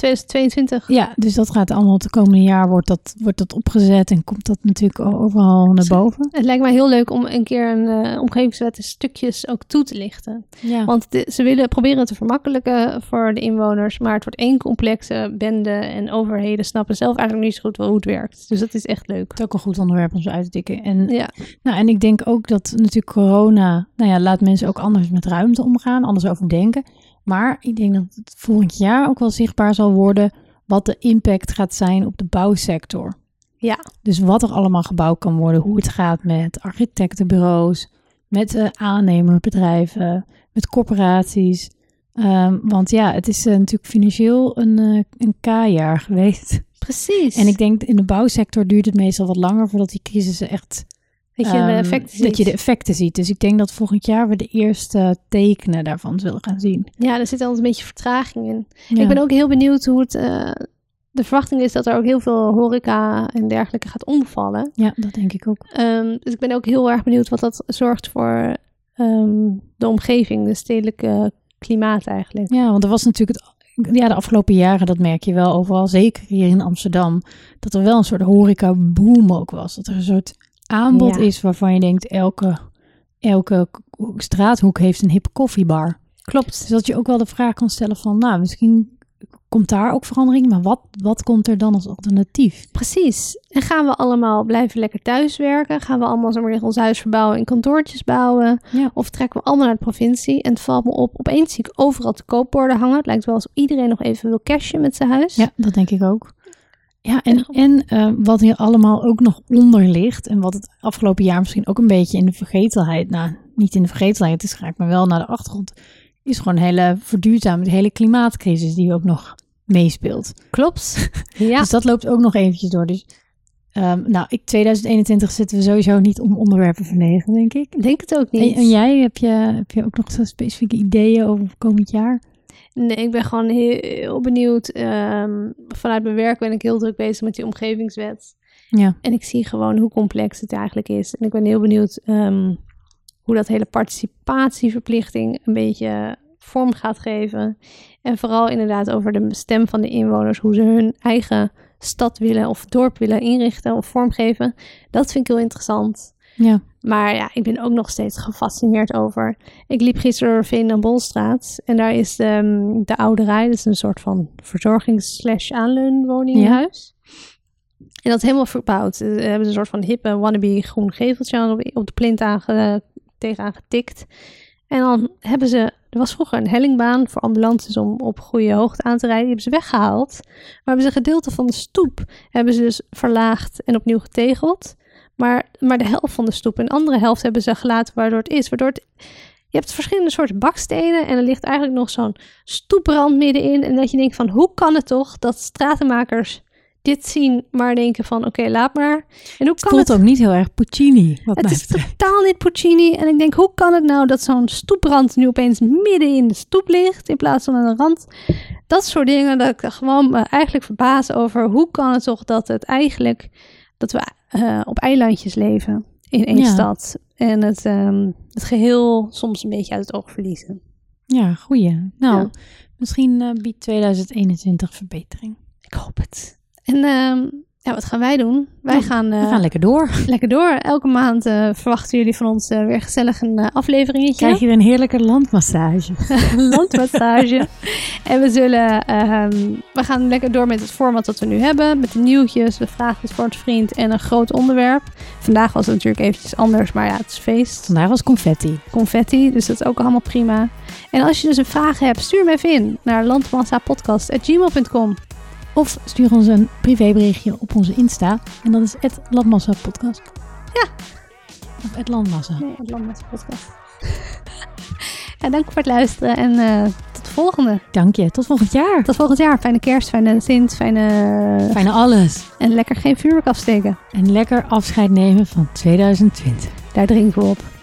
Speaker 1: 2022?
Speaker 2: Ja, dus dat gaat allemaal het komende jaar wordt dat, wordt dat opgezet en komt dat natuurlijk overal naar boven.
Speaker 1: Het lijkt mij heel leuk om een keer een eh, omgevingswet in stukjes ook toe te lichten.
Speaker 2: Ja.
Speaker 1: Want de- ze willen proberen het te vermakkelijken voor de inwoners, maar het wordt één complexe bende en overheden snappen zelf eigenlijk niet zo goed hoe het werkt. Dus dat is echt leuk.
Speaker 2: Het is ook een goed onderwerp om zo uit te dikken. En
Speaker 1: Ja,
Speaker 2: Nou, en ik denk ook dat natuurlijk corona, nou ja, laat mensen ook anders met ruimte omgaan, anders over denken. Maar ik denk dat het volgend jaar ook wel zichtbaar zal worden wat de impact gaat zijn op de bouwsector.
Speaker 1: Ja.
Speaker 2: Dus wat er allemaal gebouwd kan worden, hoe het gaat met architectenbureaus, met eh, aannemerbedrijven, met corporaties. Ehm, want ja, het is eh, natuurlijk financieel een, eh, een K-jaar geweest.
Speaker 1: precies.
Speaker 2: En ik denk in de bouwsector duurt het meestal wat langer voordat die crisissen echt
Speaker 1: dat je de
Speaker 2: Ehm,
Speaker 1: effecten
Speaker 2: Dat je de
Speaker 1: ziet.
Speaker 2: effecten ziet. Dus ik denk dat volgend jaar we de eerste tekenen daarvan zullen gaan zien.
Speaker 1: Ja, er zit altijd een beetje vertraging in.
Speaker 2: Ja.
Speaker 1: Ik ben ook heel benieuwd hoe het... eh, de verwachting is dat er ook heel veel horeca en dergelijke gaat omvallen.
Speaker 2: Ja, dat denk ik ook.
Speaker 1: Ehm, dus ik ben ook heel erg benieuwd wat dat zorgt voor ehm, de omgeving, de stedelijke klimaat eigenlijk.
Speaker 2: Ja, want er was natuurlijk het, ja, de afgelopen jaren, dat merk je wel overal, zeker hier in Amsterdam, dat er wel een soort horeca boom ook was. Dat er een soort aanbod
Speaker 1: Ja.
Speaker 2: is waarvan je denkt, elke, elke straathoek heeft een hippe koffiebar.
Speaker 1: Klopt.
Speaker 2: Dus dat je ook wel de vraag kan stellen van, nou, misschien komt daar ook verandering, maar wat, wat komt er dan als alternatief?
Speaker 1: Precies. En gaan we allemaal blijven lekker thuiswerken? Gaan we allemaal zomaar ons huis verbouwen en kantoortjes bouwen?
Speaker 2: Ja.
Speaker 1: Of trekken we allemaal naar de provincie? En het valt me op, opeens zie ik overal te koopborden hangen. Het lijkt wel alsof iedereen nog even wil cashen met zijn huis.
Speaker 2: Ja, dat denk ik ook. Ja, en, en eh, wat hier allemaal ook nog onder ligt, en wat het afgelopen jaar misschien ook een beetje in de vergetelheid, nou, niet in de vergetelheid is geraakt, maar wel naar de achtergrond, is gewoon een hele verduurzaming, de hele klimaatcrisis die ook nog meespeelt.
Speaker 1: Klopt. Ja.
Speaker 2: Dus dat loopt ook nog eventjes door. Dus, ehm, nou, ik, 2021 zitten we sowieso niet om onderwerpen verlegen, denk ik.
Speaker 1: Denk het ook
Speaker 2: En,
Speaker 1: niet.
Speaker 2: en jij, heb je, heb je ook nog zo specifieke ideeën over komend jaar?
Speaker 1: Nee, ik ben gewoon heel, benieuwd. Ehm, vanuit mijn werk ben ik heel druk bezig met die omgevingswet.
Speaker 2: Ja,
Speaker 1: En ik zie gewoon hoe complex het eigenlijk is. En ik ben heel benieuwd ehm, hoe dat hele participatieverplichting een beetje vorm gaat geven. En vooral inderdaad over de stem van de inwoners, hoe ze hun eigen stad willen of dorp willen inrichten of vormgeven. Dat vind ik heel interessant.
Speaker 2: Ja,
Speaker 1: Maar ja, ik ben ook nog steeds gefascineerd over. Ik liep gisteren door en Bolstraat en daar is ehm, de Oude Rij, dat is een soort van verzorgings-slash aanleunwoninghuis. En dat is helemaal verbouwd. Ze hebben een soort van hippe wannabe groen geveltje aan op, op de plint aange, tegenaan getikt. En dan hebben ze, er was vroeger een hellingbaan voor ambulances om op goede hoogte aan te rijden. Die hebben ze weggehaald. Maar hebben ze een gedeelte van de stoep hebben ze dus verlaagd en opnieuw getegeld. Maar, maar de helft van de stoep en de andere helft hebben ze gelaten waardoor het is. Waardoor het, je hebt verschillende soorten bakstenen en er ligt eigenlijk nog zo'n stoeprand middenin. En dat je denkt van hoe kan het toch dat stratenmakers dit zien, maar denken van oké, laat maar. En hoe
Speaker 2: het
Speaker 1: kan
Speaker 2: voelt
Speaker 1: het?
Speaker 2: ook niet heel erg Puccini, wat
Speaker 1: Het
Speaker 2: mij
Speaker 1: is totaal niet Puccini. En ik denk, hoe kan het nou dat zo'n stoeprand nu opeens midden in de stoep ligt in plaats van aan de rand? dat soort dingen, dat ik gewoon me eigenlijk verbaas over hoe kan het toch dat het eigenlijk, dat we eh, op eilandjes leven in één
Speaker 2: Ja.
Speaker 1: stad. En het, ehm, het geheel soms een beetje uit het oog verliezen.
Speaker 2: Ja, goeie. Nou,
Speaker 1: Ja.
Speaker 2: misschien eh, biedt 2021 verbetering.
Speaker 1: Ik hoop het. En ehm, ja, wat gaan wij doen? Wij
Speaker 2: Ja,
Speaker 1: gaan, eh,
Speaker 2: We gaan lekker door.
Speaker 1: lekker door. Elke maand eh, verwachten jullie van ons eh, weer gezellig een eh, afleveringetje.
Speaker 2: Krijg je weer een heerlijke landmassage.
Speaker 1: landmassage. en we zullen, ehm, we gaan lekker door met het format dat we nu hebben. Met de nieuwtjes, de vragen voor het vriend en een groot onderwerp. Vandaag was het natuurlijk eventjes anders, maar ja, het is feest.
Speaker 2: Vandaag was confetti.
Speaker 1: Confetti, dus dat is ook allemaal prima. En als je dus een vraag hebt, stuur me even in naar landmassapodcast.gmail.com.
Speaker 2: Of stuur ons een privéberichtje op onze Insta. En dat is het Landmassa Podcast.
Speaker 1: Ja.
Speaker 2: Of het Landmassa.
Speaker 1: Nee, het Landmassa Podcast. en dank voor het luisteren en eh, tot de volgende.
Speaker 2: Dank je. Tot volgend jaar.
Speaker 1: Tot volgend jaar. Fijne kerst, fijne Sint, fijne...
Speaker 2: Fijne alles.
Speaker 1: En lekker geen vuurwerk afsteken.
Speaker 2: En lekker afscheid nemen van 2020.
Speaker 1: Daar drinken we op.